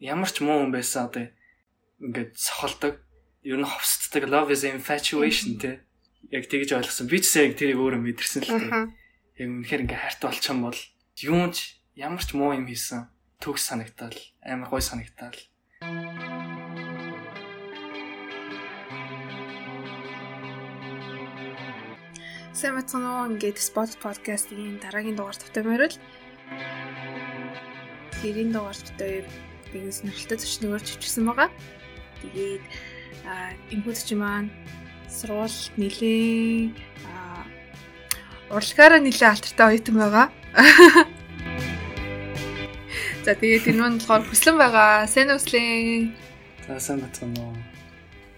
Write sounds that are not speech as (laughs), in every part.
ямар ч муу хүн байсан одоо ингээд сохолдог. Ер нь ховсддаг love is infatuation те. Яг тэгж ойлгосон. Би ч яг тэрийг өөрөө мэдэрсэн л тээ. Яг үнэхээр ингээд хайртай болчихсон бол юунч ямар ч муу юм хийсэн төгс санагтаал амар гой санагтаал. Сайн бацгаана уу ингээд Spot podcast-ийн дараагийн дугаар тавтамаар л. Тэрийн дугаар тавтаа нэгэн сонирхолтой зочноор чивчсэн байгаа. Тэгээд энэ хүч маань сургуульд нэлээ урлагаараа нэлээ алтартай оюутан байгаа. (laughs) За тэгээд энэ нь болохоор хүслэн байгаа. Сайн үслэн. За сайн бацгаана уу.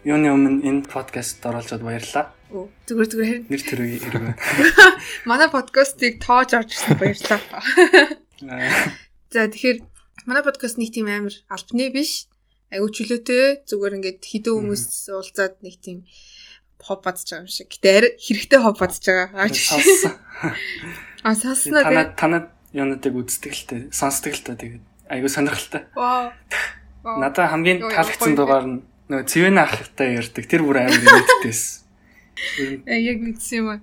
Юуны өмнө энэ подкастт оролцоод баярлалаа. Зүгээр зүгээр нэр төрөй ирвэ. (laughs) Манай подкастыг тоож орж ирсэн баярлалаа. (laughs) За тэгэхээр манай подкаст нэг тийм амар албаны биш. Айгу чөлөөтэй зүгээр ингээд хідэн хүмүүс уулзаад нэг тийм хоб бадж байгаа юм шиг. Гэтэ хэрэгтэй хоб бадж байгаа. (laughs) А сонсноо танад танад юунуудыг үздэг л тээ. Сонсдог л таа тэгээд айгу сонирхолтой. Вау. Надаа хамгийн таалагдсан дугаар нь нөгөө цэвэн ахтай ярьдаг. Тэр бүр амар нэттэйсэн. Э, яг мэдсэн юм аа.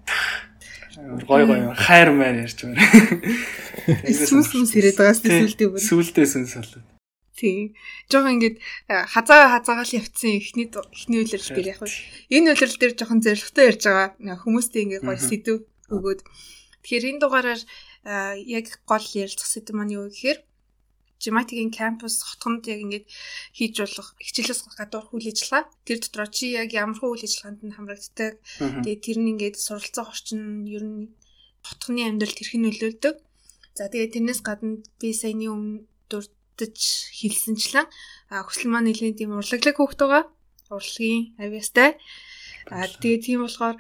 Гой гой хайр маяр ярьж байна. (laughs) Сүнс сүнс ирээд байгаа сүлдээ бүр. Сүлдээ сүнс болоо. Тийм. Жохон ингээд э, хазаа хазаагаал явцсан эхний эхний үйлрэл дээр яг энэ үйлрэл дээр жохон зоригтой ярьж байгаа хүмүүстэй ингээд гой сэдв өгөөд. Тэгэхээр энэ дугаараар э, яг гол ярилцах сэдв маань юу гэхээр Жиматигийн кампус хотгонд яг ингээд хийж болох хичээлээс гадуур үйл ажиллагаа. Тэр дотор чи яг ямар хөө үйл ажиллагаанд нь хамрагддаг. Тэгээд тэр нь ингээд суралцах орчин ер нь хотгоны амьдралд хэрхэн нөлөөлдөг. За тэгээд тэрнээс гадна би саяны өмнө дурдж хэлсэнчлэн хүсэл маань нэлийн тийм урлаглаг хөөхт байгаа. Урлагийн авьяастай. А тэгээ тийм болохоор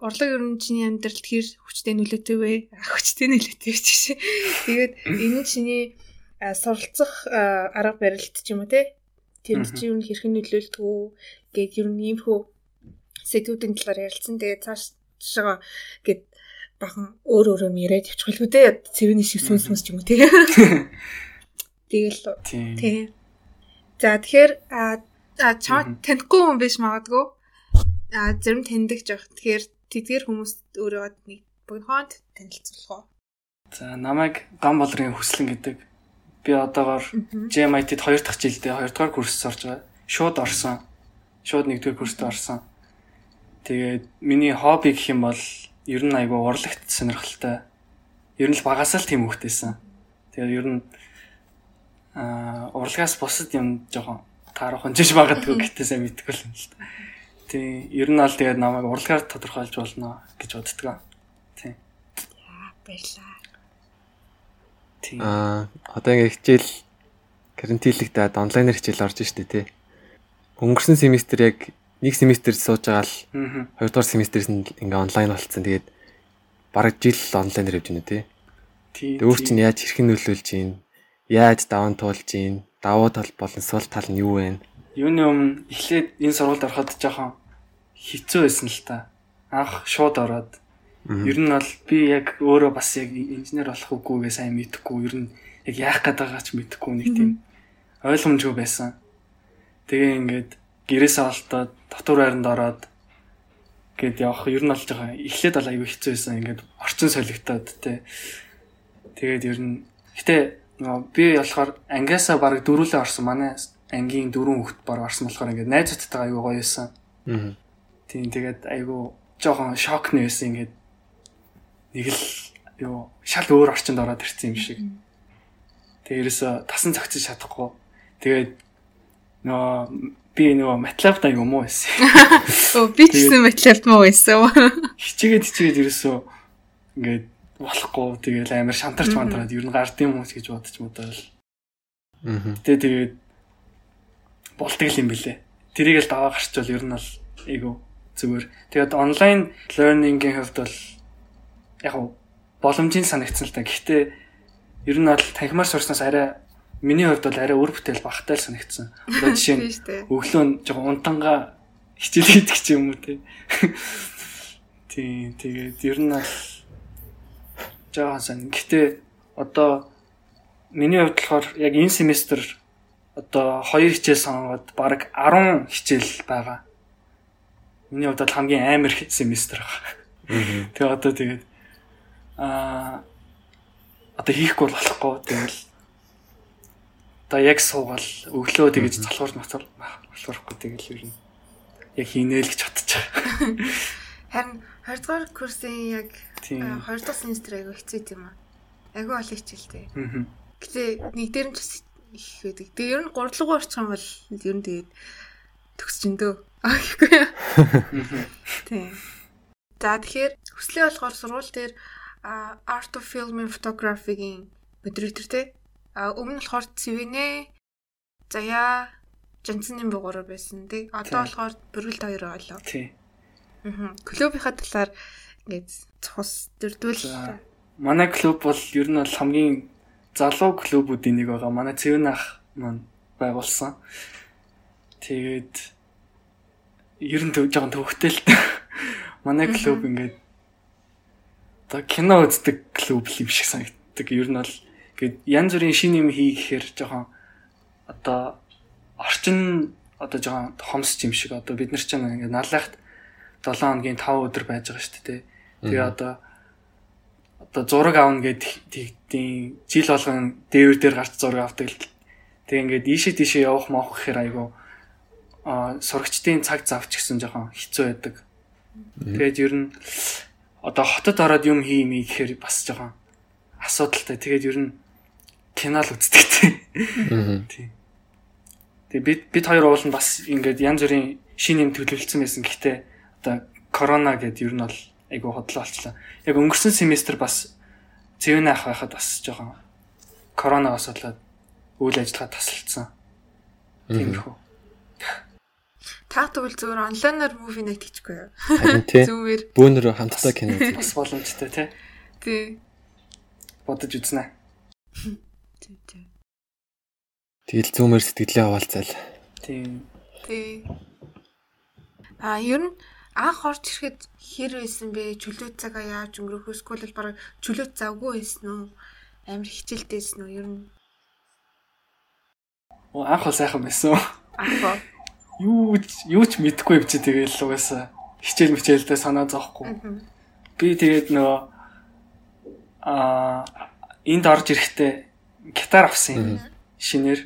урлаг ер нь чиний амьдралд хэр хүчтэй нөлөөтэй вэ? Хүчтэй нөлөөтэй ч гэсэн. (laughs) Тэгээд энэ чиний суралцах арга барилт ч юм уу те тэнд чи юу хэрхэн нөлөөлдөг үү гэд ер нь иймхүү сэдвүүдийн талаар ярилцсан. Тэгээд цаашаа гэд бахан өөр өөрөө яриад явчихвал үү те цэвэний шиг сүнс сүнс ч юм уу те. (laughs) Тэгэл тий. За тэгэхээр а чам танихгүй хүн биш магадгүй. А зарим таньдаг жоох. Тэгэхээр тэдгээр хүмүүс өөрөө нэг хонд танилцуулах уу? За намайг гам болгоны хүслэн гэдэг би одоогоор JMIT-д 2 дахь жилдээ 2 дугаар курст орж байгаа. Шууд орсон. Шууд 1 дугаар курст орсон. Тэгээд миний хобби гэх юм бол ер нь айгүй урлагт сонирхолтой. Ер нь л багасаа л тийм хөхтэйсэн. Тэгээд ер нь аа урлагаас бусад юм жоохон таарах хонжиж магадгүй гэтээ сайн мэдгүй л юм л та. Тийм ер нь аль тэгээд намайг урлагаар тодорхойлж болно гэж боддгоо. Тийм. Баярлаа. Аа одоо ингээ хичээл карантинлэгдээд онлайнаар хичээл орж штэ тий. Өнгөрсөн семестр яг нэг семестр сууж байгаа л хоёрдугаар семестрээс нь ингээ онлайн болцсон. Тэгээд бараг жил онлайнаар явж байна тий. Тэгээд өөр чинь яаж хэрхэн нөлөөлж гин яаж даван туулж гин давуу тал болон сул тал нь юу вэ? Юуны өмнө эхлээд энэ сургуульд ороход жоохон хэцүү байсан л та. Анх шууд ороод Ер нь бол би яг өөрөө бас яг инженер болох үгүйгээ сайн мэдэхгүй. Ер нь яг яах гээд байгаач мэдэхгүй нэг тийм ойлгомжгүй байсан. Тэгээ ингээд гэрээсээ олдоод дотор байранд ороод гээд явах ер нь болж байгаа. Эхлээд бол аюу хэцүү байсан. Ингээд орчин солигдоод те. Тэгээд ер нь гэтээ би болохоор ангиасаа бараг дөрүүлээ орсон. Манай ангийн дөрөв хүүхэд бараг орсон болохоор ингээд найзуудтайгаа аюу гоё байсан. Аа. Тийм тэгээд аюу жоохон шокны байсан ингээд нэг л юу шал өөр орчинд ороод ирсэн юм шиг. Тэгээ ерөөсө тасан цогцож чадахгүй. Тэгээд нөө би нөгөө матлабтай юм уу байсан. (laughs) Оо би ч гэсэн матлабт муу байсан. (laughs) Хичээгээд хичээгээд ерөөсө ингээд болохгүй тэгээд амар шантарч мантараад ер нь гардын хүмүүс гэж бодож модал. Аа. Тэгээд тэгээд болтго юм бэлээ. Тэрийг л даваа гарчвал ер нь бол айгу зүгээр. Тэгээд онлайн learning-ийн хувьд бол яг боломжийн санагдсан л та. Гэхдээ ер нь бол танхимаар сурснаас арай миний хувьд бол арай өөр бүтээл багтай л санагдсан. Одоо (laughs) жишээ нь өглөө нь жоохон унтангаа хичээл хийдэг ч юм уу те. (laughs) Тийм тэгээд ер нь бол жоохон сан. Гэхдээ одоо миний хувьд болохоор яг энэ семестр одоо хоёр хичээл сонгоод баг 10 хичээл байгаа. Миний хувьд хамгийн амар семестр байгаа. Тэгээ одоо тэгээд аа одоо хийхгүй болохгүй тэгэл одоо яг суугаал өглөө тэгэж залхуур нацвар болохгүй тэгэл ер нь яг хийнэ л гэж байгаа. (laughs) Харин 20 дугаар курсын яг 2 дахь семестр аягүй хэцүү юм аа. Аягүй олон хичээлтэй. Гэтэ нэг дээр нь бас их байдаг. Тэгээ ер нь 3 дугаар орчих юм бол ер нь тэгээд төгсчөндөө. (laughs) Аа гэхгүй юу? (laughs) Тийм. За тэгэхээр хүслээ болохоор сургууль дээр Art of Film and Photography-гийн модератор те. А өмнө болохоор Цэвэнэ Заяа Жансны бугуур байсан тий. Одоо болохоор бүргэлд хоёр болоо. Тий. Аа. Клубийнхаа талаар ингээд цус дөрдүүл. Манай клуб бол ер нь бол хамгийн залуу клубүүдийн нэг байгаа. Манай Цэвэн ах маань байгуулсан. Тэгээд ер нь жоохон төвхтэй л манай клуб ингээд одоо кино үздэг клуб юм шиг санагддаг. Ер нь бол ингээд янз бүрийн шин юм хийхээр жоохон одоо орчин одоо жоохон хомсч юм шиг одоо бид нар ч ингээд налахт 7 хоногийн 5 өдөр байж байгаа шүү дээ. Тэгээ одоо одоо зураг аавна гэдэг тийм жил болгон дээвэр дээр гарч зураг авдаг л. Тэгээ ингээд ийшээ тийшээ явах маах гэхээр айгу а сурагчдын цаг завч гэсэн жоохон хэцүү байдаг. Тэгээд ер нь одоо хотод ороод юм хиймий гэхээр бас жоохон асуудалтай. Тэгээд ер нь кино л үздэг тийм. Тэгээ бид бид хоёр уул нь бас ингээд янз бүрийн шин юм төлөвлөсөн байсан. Гэхдээ одоо корона гэдээ ер нь бол айгу хотлоо болчлаа. Яг өнгөрсөн семестр бас цэвэн ах байхад бас жоохон коронавигоос болоод үйл ажиллагаа тасалдсан. Тиймэрхүү. Та тэгвэл зөвөр онлайнаар муви найт хийчихгүй юу? Зүгээр бөөнөр хамтдаа кино үзэх бас боломжтой тий. Тий. Бодож үзнэ. Тий, тий. Тэгэл зүүмээр сэтгэлээ хаваалцаал. Тий. Тий. А ер нь анх орж ирэхэд хэр байсан бэ? Чөлөө цагаа яаж өнгөрөх вэ? Эсвэл баг чөлөө завгүй байсан уу? Амар хичээлдээсэн үү? Ер нь. Оо анх бол сайхан байсан. Анх юу юу ч мэдэхгүй юм чи тэгэл угаасаа хичээл мичээлдээ санаа зовхгүй. Би тэгээд нөгөө аа энд орж ирэхдээ гитар авсан юм шинээр.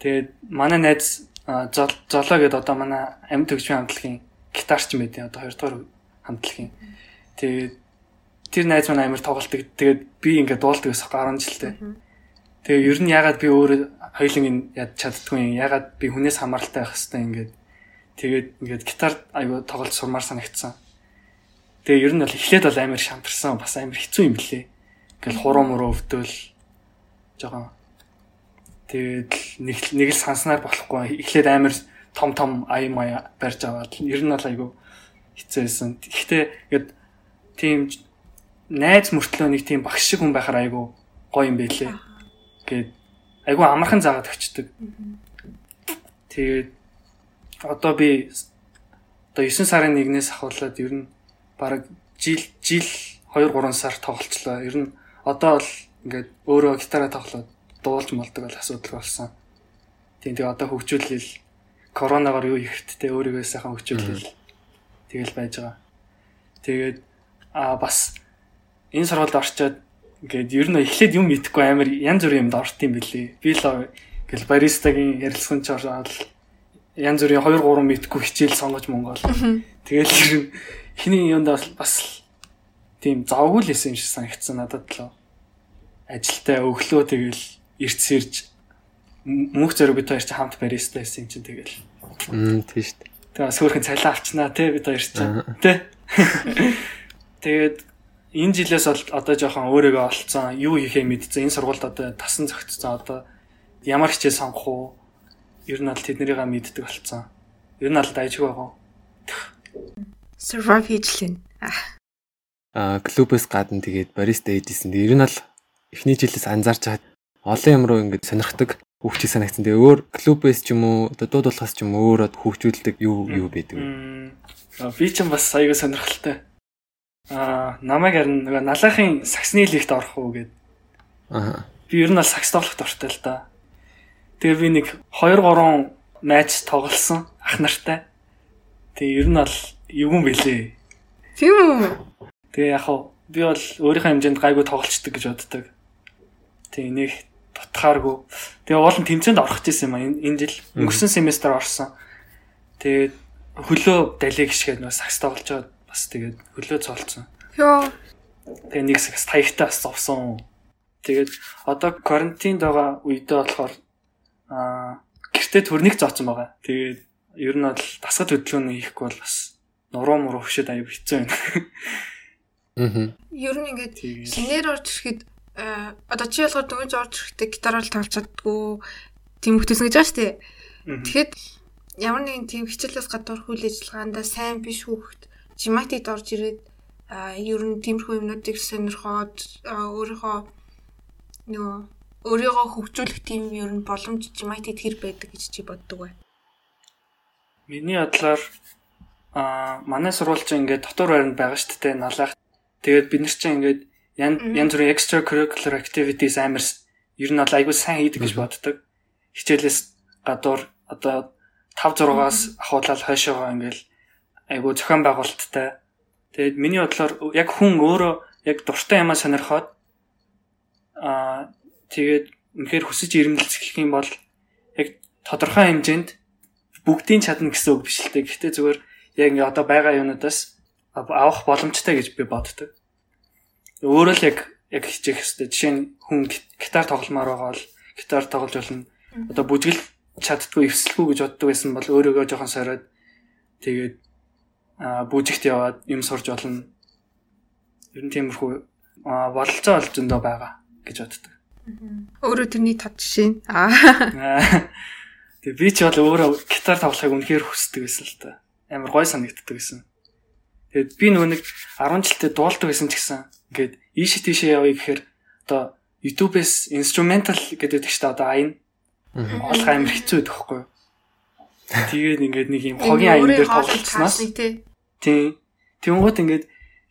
Тэгээд манай найз золоо гэдээ одоо манай амьд төгсмийн хамтлагийн гитарч юм байдیں۔ Одоо хоёрдугаар хамтлагийн. Тэгээд тэр найз маань амар тоглолтог. Тэгээд би ингээд дуулдаг байсан 10 жилдээ. Тэгээ ер нь ягаад би өөрөө хоёулын яд чаддгүй юм. Ягаад би хүнээс хамааралтай байх хэвээр ингээд тэгээд ингээд гитар аягүй тоглож сурмаар санагдсан. Тэгээ ер нь бол эхлээд бол амар шантарсан. Бас амар хэцүү юм блэ. Ингээл хуруу муруу өвдөл жоохон тэгээд нэг нэг л санснаар болохгүй. Эхлээд амар том том ая мая барьж аваад ер нь бол айгүй хэцүү байсан. Гэхдээ ингээд тийм найз мөртлөө нэг тийм багш шиг хүн байхаар айгүй гоё юм байлээ. Гээд айгүй амархан заагаад өчтдөг. Тэгээд одоо би одоо 9 сарын 1-ээс ахуулаад ер нь бараг жил жил 2 3 сар тоглолцлоо. Ер нь одоо бол ингээд өөрөө гитараа тоглоод дуулж молдог бол асуудал болсон. Тийм тэгээ одоо хөгжүүлэл коронавигаар юу ихтэй өөрийгөө сайхан хөгжүүлэл тэгэл байж байгаа. Тэгээд а бас энэ сургуульд орчоод ингээд ер нь эхлээд юм идэхгүй амар янз бүрийн юмд орт юм бэлээ. Би л гэл баристагийн ярилцсан ч ороод янз бүрийн 2 3 мэдгүй хичээл сонгож Монгол. Тэгэл ер нь эхний юунд бас тийм завгүй л байсан юм шиг санагдсан надад л. Ажилтаа өглөө тэгэл эрт сэрж мөнх зэрэг бид хоёр ч хамт бариста байсан юм чинь тэгэл. Мм дээ. Тэгээ бас хөөрхөн цалин авчнаа те бид хоёр чинь те. (laughs) Тэгээд энэ жилээс бол одоо жоохон өөрийгөө олцсон, юу хийхээ мэдсэн. Энэ сургуульд одоо тасан зөгцсөн. Одоо ямар хичээл сонгох уу? Ер нь бол тэднэрийгээ мэддэг болцсон. Ер нь бол дайжгүй байгаа. Survive хийж лэн. Аа, клубээс гадна тэгээд бариста ээжсэн. Ер нь бол эхний жилээс анзаарч хаад олон юм руу ингэж сонирхдаг хүүхчийг санагдсан. Тэгээ өөр клубээс ч юм уу одоо дууд болохоос ч юм уу өөрөө хүүхчүүлдэг юу юу байдаг вэ? Би ч бас аяга сонирхолтой. Аа, намайг харин нөгөө налахын саксны лигт орох уу гэд. Аа. Би ер нь бол сакс тоглох дуртай л да. Тэгээ би нэг 2 3 матч тоглосон ах нартай. Тэгээ ер нь бол юу юм бэлээ. Тийм үү? Тэгээ яг хав би бол өөрийнхөө хэмжээнд гайгүй тоглолцдог гэж боддог. Тэгээ нэг дутхааргүй. Тэгээ уул нь тэмцээнд орох гэсэн юм а энэ жил өнгөрсөн семестр орсон. Тэгээд хөлөө далиг гიშгээд нөө сакс тоглож байгаа бас тэгээд хөлөө цолцсон. Йоо. Тэгээ нэг сакс таягтаа бас зовсон. Тэгээд одоо карантинд байгаа үедээ болохоор аа гэртээ төрнийг зооцсон байгаа. Тэгээд ер нь бол дасгал хөдөлгөөний хийхгүй бол бас нуруу муруу хөшөд аяг хэцүү байна. Аа. Ер нь ингээд шинээр орж ирэхэд одоо чи болохоор дөнгөж орж ирэхдээ гитараар тоглож чаддгүй тийм хөлтөсөн гэж байгаа шүү дээ. Тэгэхэд ямар нэгэн тийм хичээлээс гадуур хүл ажиллагаанда сайн биш хүүхэд жиматид орж ирээд ер нь тиймэрхүү юмнуудыг сонирхоод өөрийнхөө нөгөө өөрийгөө хөгжүүлэх тийм ер нь боломж жиматид хэр байдаг гэж чи боддог вэ? Миний бодлоор а манай сурвалж ингээд дотор байранд байгаа шүү дээ налах. Тэгээд бид нар чинь ингээд янз бүрийн extra curricular activities амар ер нь бол айгүй сайн хийдэг гэж боддог. Хичээлээс гадуур одоо 5 6-аас ахуулаад хойшоогоо ингээл айгу зохион байгуулалттай. Тэгээд миний бодлоор яг хүн өөрөө яг дуртай юмаа сонирхоод аа тэгээд үнэхээр хүсэж ирмэлцэх юм бол яг тодорхой хэмжээнд бүгдийн чадна гэсэн үг биш л дээ. Гэхдээ зүгээр яг ингээ одоо байгаа юмнуудаас авах боломжтой гэж би боддог. Өөрөө л яг яг хичээх хэвээр жишээ нь хүн гитар тогломоор байгаа бол гитар тоглож болно. Одоо бүжгэл чаддгүй эвсэлгүй гэж боддог байсан бол өөрийгөө жоохон сориод тэгээд бүжигт яваад юм сурж болно. Ер нь тиймэрхүү бололцоо олж өндөө байгаа гэж боддог. Өөрөө тэрний тод жишээ. Аа. Тэгээ би ч бол өөрөө гитар тоглохыг үнэхээр хүсдэг байсан л та. Амар гой санагддаг байсан. Тэгээд би нөгөө нэг 10 жилдээ дуулдаг байсан ч гэсэн ингээд ийшээ тийшээ явъя гэхээр одоо YouTube-с instrumental гэдэг чинь одоо айн олох амар хэцүү байдаг хгүй юу. Тэгээд ингээд нэг юм хогийн аян дээр тоглолцсноос тийм. Тэнгуут ингээд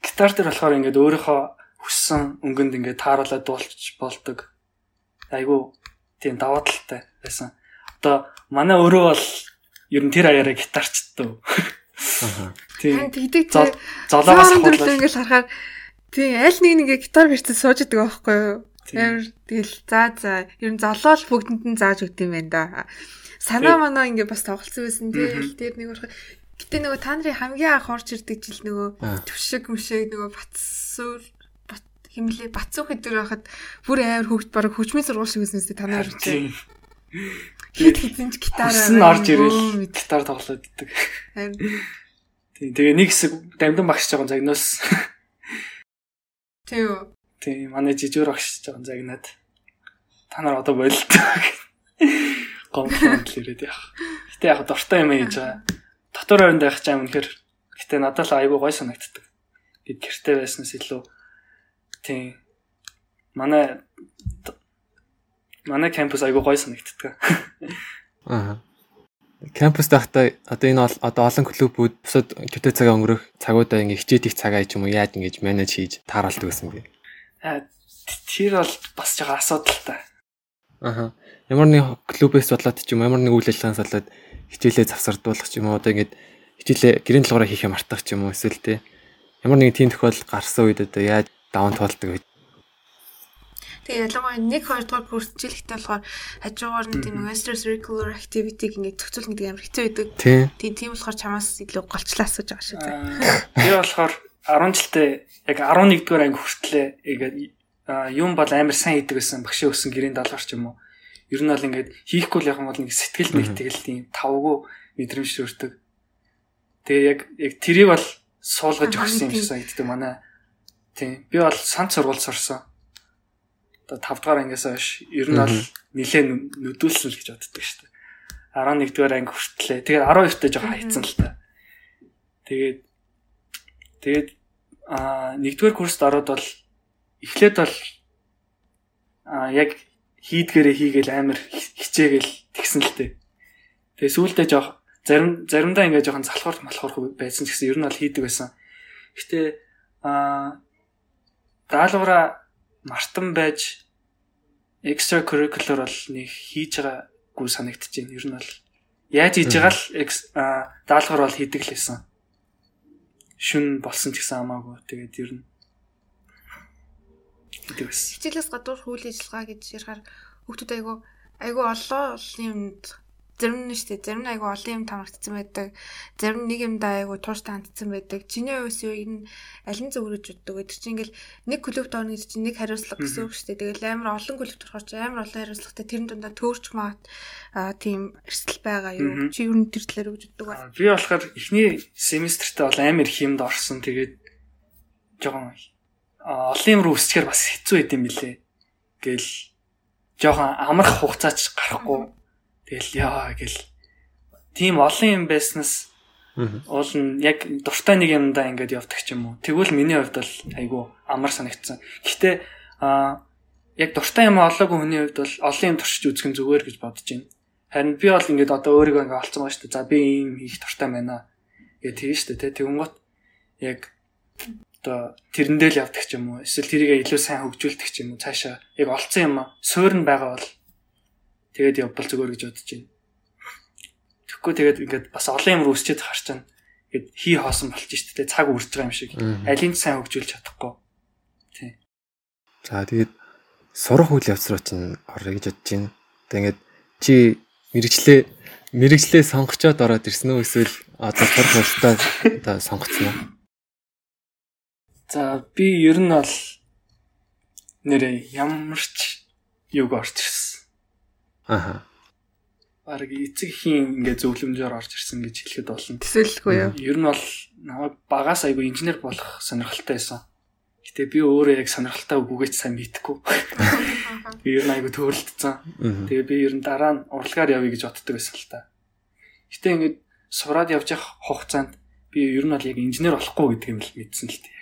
гитар дээр болохоор ингээд өөрийнхөө хүссэн өнгөнд ингээд тааруулаад дуулчих болдог. Айгу тийм даваа талтай байсан. Одоо манай өөрөө бол ер нь тэр аяараа гитарчддаг. Тийм. Тэгдэг тийм. Золоогоос хавуулаад ингээд харахаар тийм аль нэг нэгэ гитар бэрцээ сууж идэг байхгүй юу? Амар тэгэл за за. Ер нь золоол бүгдэнд нь зааж өгд юм байна да. Санаа манаа ингээ бас тоглолцсон байсан. Тэгэл тэр нэг урах. Гэтээ нөгөө та нарын хамгийн анх орж ирдэг жил нөгөө төвшиг мүшиг нөгөө батсуур химлээ бацуух өдөр байхад бүр амар хөвгт бараг хөгжмийн сургууль шиг үснэс та нар үчээ. Хит хитэн ч гитараар нь орж ирэл гитар тоглоод идэг. Тийм тэгээ нэг хэсэг дамдын багш жоохон загнаас. Тийм. Тийм манай жижигөр багш жоохон загнаад та нар одоо болилт гомдлон ирээд яах. Гэтэ яг дуртай юм хийж байгаа. Дотор ойронд байх чам үнэхэр гэтэ надад л айгүй гой санагддаг. Гэт гэрте байснаас илүү тийм манай манай кампус айгүй гой санагддаг. Аа. Кампус дахта одоо энэ одоо олон клубүүд бусад төдөө цагаа өнгөрөх цагуудаа ингээ хичээд их цагаа ч юм уу яаж ингэж менеж хийж тааруулдаг гэсэн бэ? Тэр бол бас жоо асуудалтай. Аха. Ямар нэг клубээс болоод ч юм ямар нэг үйл ажиллагаанаас болоод хичээлээ завсардуулах ч юм уу одоо ингэж хичээлээ гэрийн толгороо хийхээ мартах ч юм уу эсвэл тэ ямар нэг тийм тохиолдол гарсан үед одоо яаж даун туулдаг вэ? Тэгээ ялангуяа 1 2 дугаар курс жилхтэй болохоор хажуугаар нь тийм extracurricular activity-г ингээд зохицуулах гэдэг амар хэцүү байдаг. Тийм тийм болохоор чамаас илүү голчлаа асууж байгаа шүү дээ. Би болохоор 10 жилдээ яг 11 дугаар анги хүртлээ ингээд юм бол амар сайн хийдэг байсан багшаа өссөн гэрийн даалгавар ч юм уу. Ер нь бол ингээд хийхгүй л яг юм бол нэг сэтгэл нэгтгэл тийм тавгүй мэдрэмж төрдөг. Тэгээ яг яг тэрийг бол суулгаж өгсөн юм шиг санагддаг манай. Тийм. Би бол санц сургууль сурсан. Одоо 5 дугаар ангиас хойш ер нь бол нилээ нүдүүлсэн л гэж боддог шүү дээ. 11 дугаар анги хүртлээ. Тэгээд 12 таа жоохон хайцсан л та. Тэгээд Тэгээд а нэгдүгээр курст ороод бол эхлээд бол а яг хийдгээрээ хийгээл амар хичээгээл тэгсэн л тээ. Тэгээ сүүлдээ жоох зарим заримдаа ингээ жоохон залхуурх малхуурх байсан ч гэсэн ер нь бол хийдэг байсан. Гэтэ а даалгавра мартан байж extra curricular бол нэг хийж байгаа хэрэггүй санагдчихэв. Ер нь бол яаж хийж байгаа л даалгавар бол хийдэг л байсан. Шүн болсон ч гэсэн хамаагүй. Тэгээд ер нь. Хичээлээс гадуур хүл ажиллагаа гэж ярихаар хүүхдүүд айгу айгу олон олон юмд зарим нь штэ зарим нь айгу олон юм тамагтсан байдаг. Зарим нэг юмдаа айгу тууштай хандсан байдаг. Чиний хувьс юу энэ аль нь зөвөрөж уддаг гэдэг чинь ингээл нэг клубт орно гэдэг чинь нэг хариуцлага гэсэн үг штэ. Тэгэл амар олон клубт орохоор чи амар олон хариуцлагатай тэрэн дундаа төөрч маа тийм эрсдэл байгаа юу? Чи юу нэр талаар өгж уддаг ба? Би болохоор эхний семестртээ бол амар хэмд орсон. Тэгээд жоохон олон юм руу өсчихээр бас хэцүү байд юм билэ. Гэл жоохон амрах хугацаач гарахгүй Тэгэл яа гэл тийм олон юм байснаас уул нь яг дуртай нэг юмдаа ингээд явдаг ч юм уу. Тэгвэл миний хувьд бол айгүй амар санагдсан. Гэхдээ а яг дуртай юм олоогүй хүний хувьд бол олон юм туршиж үзэх нь зүгээр гэж бодож байна. Харин би бол ингээд одоо өөрийгөө ингээд олцсон байна шүү дээ. За би ийм хийх дуртай байна. Гэ тийм шүү дээ. Тэгүнгот яг одоо тэрэндээ л явдаг ч юм уу. Эсвэл тэрийг илүү сайн хөгжүүлдэг ч юм уу. Цаашаа яг олцсон юм суурь нь байгаа бол Тэгээд явбал зүгээр гэж бодож байна. Тэгэхгүй тэгээд ингээд бас олон юм үсчээд харч чана. Ингээд хий хоосон болчих шүү дээ. Цаг үрж байгаа юм шиг. Алийг сайн хөгжүүлж чадахгүй. Тий. За тэгээд сурах үйл явц руу чинь орё гэж бодож байна. Тэгээд чи мэрэгчлээ мэрэгчлээ сонгочоод ороод ирсэн үү эсвэл одоо сурах уртаа одоо сонгоцсон уу? За би ер нь бол нэрээ ямар ч юг орж Аха. Бараг эцэг ихийн ингээд зөвлөмжөөр орж ирсэн гэж хэлэхэд болно. Төсөөлөхгүй юу? Ер нь бол намайг багаас айгүй инженер болох сонирхолтой байсан. Гэтэ би өөрөө яг сонирхолтой үгүйгээч сайн мэдхгүй. Би ер нь айгүй төөрөлдсөн. Тэгээ би ер нь дараа нь урлагаар явъя гэж боддог байсан л та. Гэтэ ингээд сураад явж явах хугацаанд би ер нь бол яг инженер болохгүй гэдгийг л мэдсэн л тээ.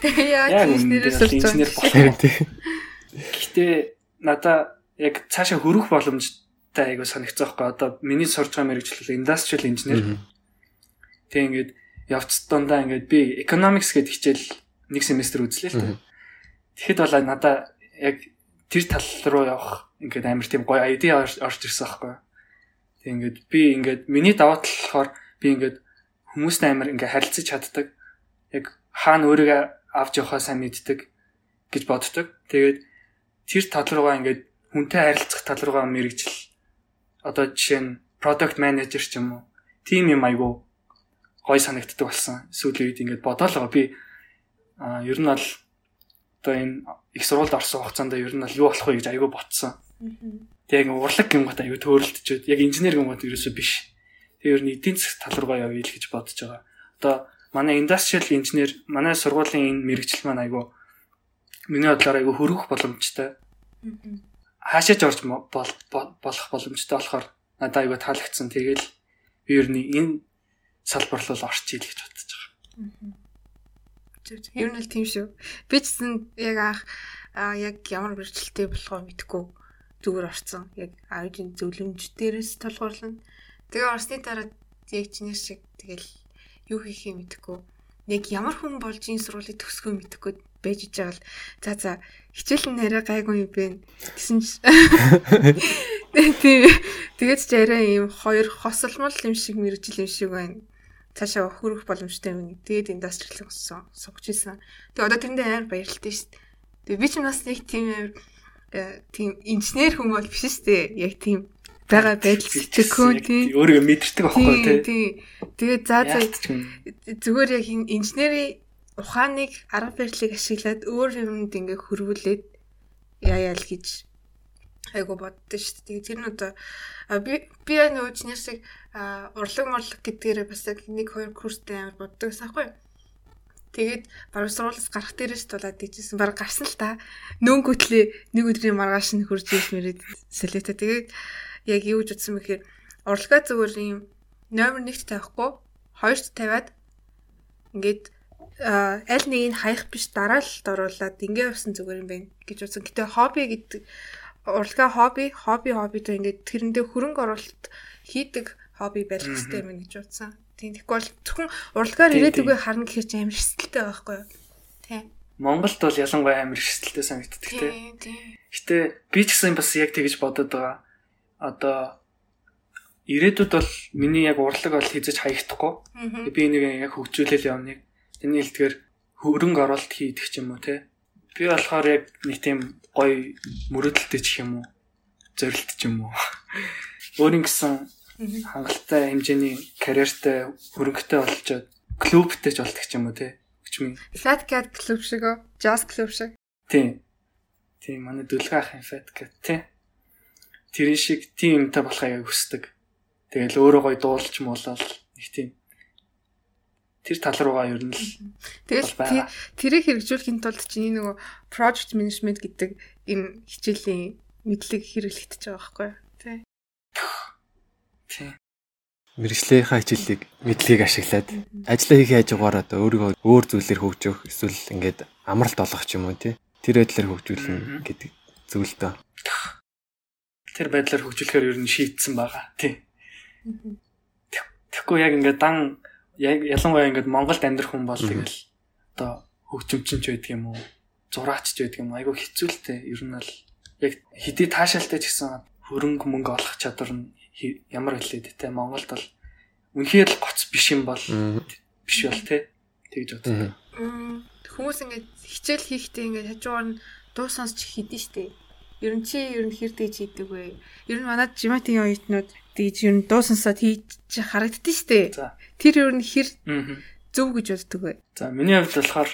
(laughs) Яг инженерээс инженер болох. (laughs) Гэтэ надаа яг цаашаа хөрөх боломжтой айгу санагцсан байхгүй одоо миний сурж байгаа мэрэгчлэл industrial engineer. Тэг ингээд явц дундаа ингээд би economics гэдэг хичээл нэг семестр үзлээ л дээ. Тэгэхэд бол надаа яг тэр тал руу явах ингээд амар тийм гоё idea орж ирсэн байхгүй. Тэг ингээд би ингээд миний даваа тал болохоор би ингээд хүмүүстэй амар ингээд харилцаж чаддаг. Яг хаана өөрийгөө авч явахаа сайн мэддэг гэж боддог. Тэгээд тэр тал руугаа ингээд хүнтэй харилцах тал руугаа мэрэгжил одоо жишээ нь product manager ч юм уу тийм юм айгу гой санагддаг болсон. Сүүлийн үед ингээд бодоол байгаа. Би а ер нь бол одоо энэ их сургуульд орсон хугацаанд ер нь бол юу болох вэ гэж айгу ботсон. Тэг яг урлаг гингот айгу төөрөлдөж яг инженер гингот ерөөсөө биш. Тэг ер нь эдийн засаг тал руугаа явъя л гэж бодож байгаа. Одоо манай industrial engineer манай сургуулийн энэ мэрэгжил маань айгу миний бодлоор айгу хөрөх боломжтой хаашаач орж болох боломжтой болохоор надад аяга таалагдсан. Тэгэл би ер нь энэ салбар руу орчих ил гэж бодож байгаа. Ер нь л тийм шүү. Би ч гэсэн яг анх яг ямар бэрхшээлтэй болохоо мэдэхгүй зүгээр орсон. Яг аудио зөвлөмж дээрээс толгуурлана. Тэгээ орсны дараа яг чиний шиг тэгэл юу хийхээ мэдэхгүй. Яг ямар хүн болж энэ сургуулийг төгсгөө мэдэхгүй байж ижаал за за хичээл нь арай гайгүй юм бэ гэсэн (laughs) тийм тэгээд ч арай ийм хоёр хосолмол юм шиг мэрэгжил юм шиг байна. Цаашаа хөрөх боломжтой юм. Тэгээд индастриал болсон сугч ийсэн тэгээд одоо тэрэндээ амар баярлалтай шүү дээ. Тэгээд би ч бас нэг тийм э, тийм инженер хүн бол биш шүү дээ. Яг тийм байгаа байдал сэтгэхөө тийм өөрийгөө мэдэрдэг байхгүй тийм тэгээд за за зүгээр яг инженери ухааныг арга барилыг ашиглаад өөр юмд ингээ хөрвүүлээд яаяа л гэж айгу боддоо шүү дээ. Тэр нь одоо би би чиний шиг урлаг морлог гэдгээрээ бас яг нэг хоёр курстэй амар боддог гэсэн аахгүй. Тэгээд баруун сургуулиас гарах дээрээс тулаад дижсэн баг гарсан л та. Нөнгөтлөө нэг өдрийн маргааш нь хурж ирж мэрэд солиота. Тэгээд яг юу гэж утсан бэхээр урлагаа зүгээр юм номер 1-т тавихгүй, 2-т тавиад ингээд аль нэг нь хаях биш дараалалд оруулаад ингээ явсан зүгээр юм байна гэж бодсон. Гэтэ хобби гэдэг урлагаа хобби, хобби хоббид ингээ тэрэндээ хөрөнгө оруулалт хийдэг хобби байх хэрэгтэй юм гэж бодсон. Тийм тэгэхгүй бол зөвхөн урлагаар ирээд үгүй харна гэхэр чи амар шистэлтэй байхгүй юу? Тийм. Монголд бол ялангуяа амар шистэлтэй санагддаг тийм. Гэтэ би ч гэсэн бас яг тэгэж бодод байгаа. одоо ирээдүйд бол миний яг урлаг бол хийж хаяхдахгүй. Би энийг яг хөгжүүлэл явныг. Тэний хэлдгээр хөрөнгө оруулалт хийдэг ч юм уу те. Би болохоор яг нэг тийм гоё мөрөдөлтэй ч юм уу зорилт ч юм уу. (laughs) Өөрийн гэсэн хангалттай хэмжээний карьертай хөрөнгөтэй болчоод клубтэй ч болдог ч юм уу те. Өчмийн. Fat Cat клуб шиг оо, Jazz клуб шиг. Тийм. Тийм манай дүлгэн ахын Fat Cat те. Тэрэн шиг тийм юмтай болохыг хүсдэг. Тэгэл өөрөө гоё дуулж муулаад их тийм тэр тал руугаа ер нь л тэгэл тэрийг хэрэгжүүлэхийн тулд чиний нөгөө project management гэдэг энэ хичээлийн мэдлэг хэрэглэгдэж байгаа байхгүй тий. Тий. Мэргэжлийнхаа хичээлийг мэдлэгийг ашиглаад ажиллаа хийх хажуугаар одоо өөрийгөө өөр зүйлээр хөгжөөх эсвэл ингээд амралт олгох ч юм уу тий. Тэр байдлаар хөгжүүлнэ гэдэг зүйл дөө. Тэр байдлаар хөгжүүлэхээр ер нь шийтсэн байгаа тий. Тэгэхгүй яг ингээд дан яг ялангуяа ингээд Монголд амьдрах хүн бол тэгэл одоо хөгжимчинч байдаг юм уу? Зураач ч байдаг юм уу? Айгу хэцүүлтэй ер нь л яг хэдий таашаалтай ч гэсэн хөрөнгө мөнгө олох чадвар нь ямар хэлээд те Монголд бол үнэхээр л гоц биш юм бол биш бол те тэгж боддог. Хүмүүс ингээд хичээл хийхдээ ингээд хажуугаар нь дуу сонсч хийдэж штэ. Ер нь чи ер нь хэр тэгж хийдэг вэ? Ер нь манад жиматийн оюутнууд тэгж ер нь дуу сонсоод хийж харагддээ штэ. Тэр ер нь хэр зөв гэж боддог вэ? За миний хувьд болохоор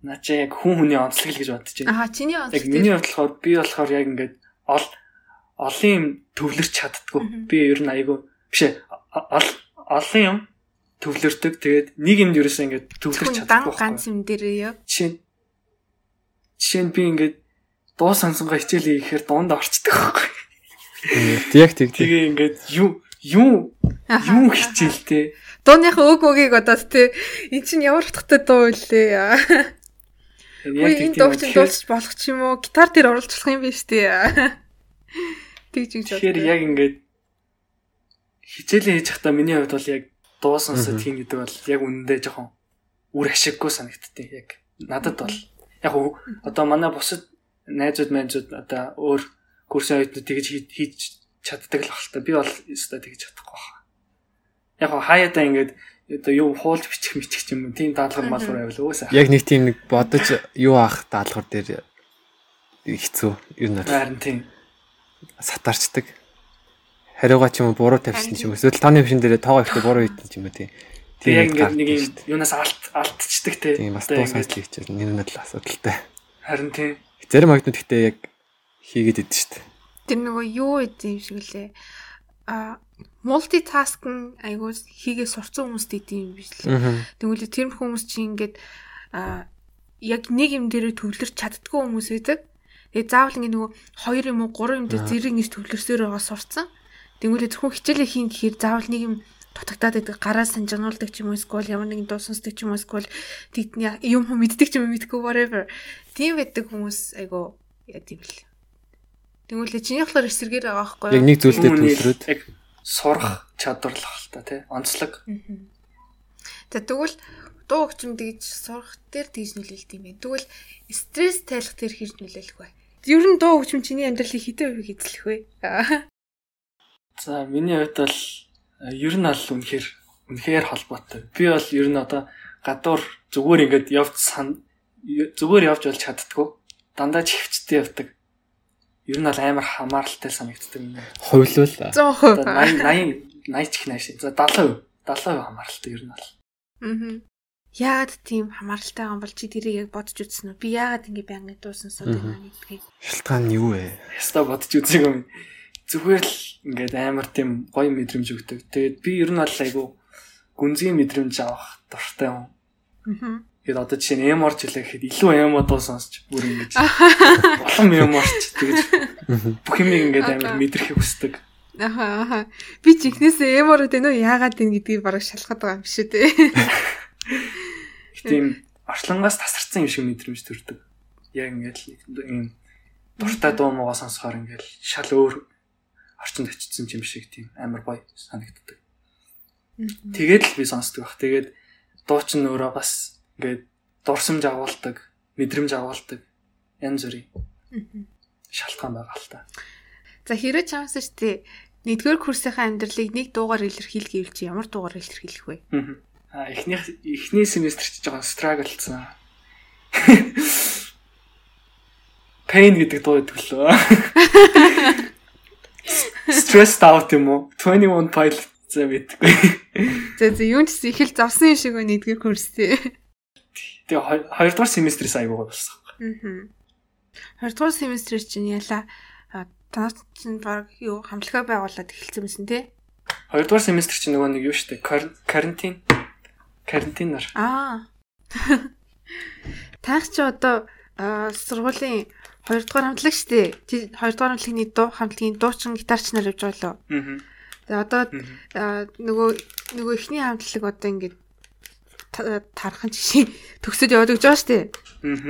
Нача яг хүн хүний онцлог л гэж бодож байна. Аа, чиний онцлог. Яг миний хувьд болохоор би болохоор яг ингээд ол олон юм төвлөрч чаддгүй. Би ер нь айгүй биш ээ. Олон юм төвлөрдөг. Тэгээд нэг юмд ерөөсөө ингээд төвлөрч чадахгүй. Ганц юм дээр яа. Жишээ жишээ нь би ингээд дуу сонсонгоо хичээл хийхээр дунд орчдөг байхгүй. Яг тэг. Тэгээ ингээд юу юу юу хичээлтэй. Дууныхаа өг өгийг одоо тэ эн чинь ямар утгатай дуу вэ? Яг тийм дууч дуулчих болох ч юм уу? Гитар дээр оруулж болох юм биш үү? Тэгж гэж бодлоо. Тэгэхээр яг ингээд хичээлээ хийж байхдаа миний хувьд бол яг дуу сонсоод хийн гэдэг бол яг үнэндээ жоохон үр ашиггүй санагдтыг яг надад бол яг одоо манай бусад найзууд найзууд одоо өөр курсын оюутнууд тэгж хийж чаддаг л та би бол өстой тэгж чадахгүй баха. Яг хаяада ингээд одоо юу хуулж бичих мичих юм тийм даалгавар малгар байвал өөсөө. Яг нэг тийм нэг бодож юу аах даалгавар дээр хэцүү ер нь харин тийм сатарчдаг. Хариугаа ч юм уу буруу тавьсан ч юм уу. Эсвэл тооны машин дээр тоогоо ихтэй буруу хийсэн ч юм уу тийм. Тийм яг ингээд нэг юм юунаас алт алтчдаг те. Тийм бас дуу сайжлыг хичээл нэр нь л асуудалтай. Харин тийм. Зарим магнууд ихтэй яг хийгээд идэв шүү дээ. Тэр нөгөө юу гэдэг юм шиг лээ. А мультитаск нь айгуу хийгээ сурцсан хүмүүст идэв юм биш л. Тэгвэл тэр хүмүүс чинь ингээд а яг нэг юм дээр төвлөрч чаддгүй хүмүүс байдаг. Тэгээ заавал ингэ нөгөө 2 юм уу 3 юм дээр зэрэг ингэж төвлөрсөөр байгаа сурцсан. Тэнгүүлээ зөвхөн хичээлээ хийн гэхээр заавал нэг юм дутагдаад байдаг гараа санжигнуулдаг ч юм уу эсвэл ямар нэгэн дуу сонсдог ч юм уу эсвэл тэгтний юм мэддэг ч юм уу мэдгүй whatever. Тийм байдаг хүмүүс айгу яа тийм л. Тэнгүүлээ чиний болохоор эсэргээр байгаа байхгүй юу? Яг нэг зүйлдээ төвлөрөөд яг сурах чадвар л та тий онцлог. За тэгвэл дуу хөгжим тэгж сурах дээр тэгж нөлөөлт юм байна. Тэгвэл стресс тайлах дээр хэрэг нөлөөлөх вэ? Ер нь дуу хөгжим чиний амьдралыг хэдэн хувийг эзлэх вэ? (laughs) За миний хувьд бол ер нь аль үнэхээр үнэхээр холбоотой. Би бол ер нь одоо гадуур зүгээр ингээд явж сан зүгээр явж болж чаддгүй. Дандаа чивчтэй явдаг ер нь бол амар хамааралтай санагддаг юм. Хувилвал 100%. 80 80 80 ч их нааш. За 70% 70% хамааралтай ер нь бол. Аа. Яагаад тийм хамааралтай байгаа юм бол чи тэрийг яг бодож үзсэн үү? Би яагаад ингэ байнга дуусан сууд байна гэдгийг. Шалтгаан нь юу вэ? Яста бодож үзег юм. Зүгээр л ингээд амар тийм гоё мэдрэмж өгдөг. Тэгээд би ер нь бол айгу гүнзгий мэдрэмж авах дуртай юм. Аа. Тэгээд одоо жишээ нь эм орч хэлээ гэхэд илүү эм дуу сонсч бүр ингэж (laughs) улам эм орч тэгэж бүх юм ингээд амар мэдрэх хүсдэг. Аха аха. Би ч ихнээсээ эм ороод байна уу яагаад энэ гэдгийг бараг шалгаад байгаа юм биш үү те. (laughs) Тийм орчлонгоос тасарсан юм шиг мэдрэмж төрдөг. Яг ингээд ийм дуртай дуу муугаа сонсохоор ингээд шал өөр орчинд очсон юм шиг тийм амар гоё санагддаг. Тэгээд л би сонсдог баг. Тэгээд дуу ч нөөрэ бас ингээд дурсамж агуулдаг, мэдрэмж агуулдаг янз бүрийн шалтгаан байгаа л та. За хэрэг чамаас шүү дээ. Нэгдүгээр курсынхаа амьдралыг нэг дуугаар илэрхийл гэвэл чи ямар дуугаар илэрхийлэх вэ? Аа эхний эхний семестр ч жоохон страглцсан. Pain гэдэг дуу өгдөг лөө. Stressed out юм уу? 21 Pilot зэ мэдгүй. За за юун ч их л завсан шиг байна нэгдүгээр курс тий. Тэгээ хоёрдугаар семестрээс аягүй болсон. Аа. Хоёрдугаар семестрээр чинь яла танаас чинь баг юу хамтлагаа байгуулад эхэлсэн мэсэн тий. Хоёрдугаар семестр чинь нөгөө нэг юу штэ карантин карантинаар. Аа. (laughs) Таах чи одоо сургуулийн Хоёрдугаар хамтлаг. Чи хоёрдугаар хамтлагны дуу хамтлагийн дуучин гитарч нар явж байгаа лөө. Аа. Тэгээ одоо нөгөө нөгөө ихний хамтлаг одоо ингээд тархан жишээ төгсөд яваад өгч байгаа шүү дээ.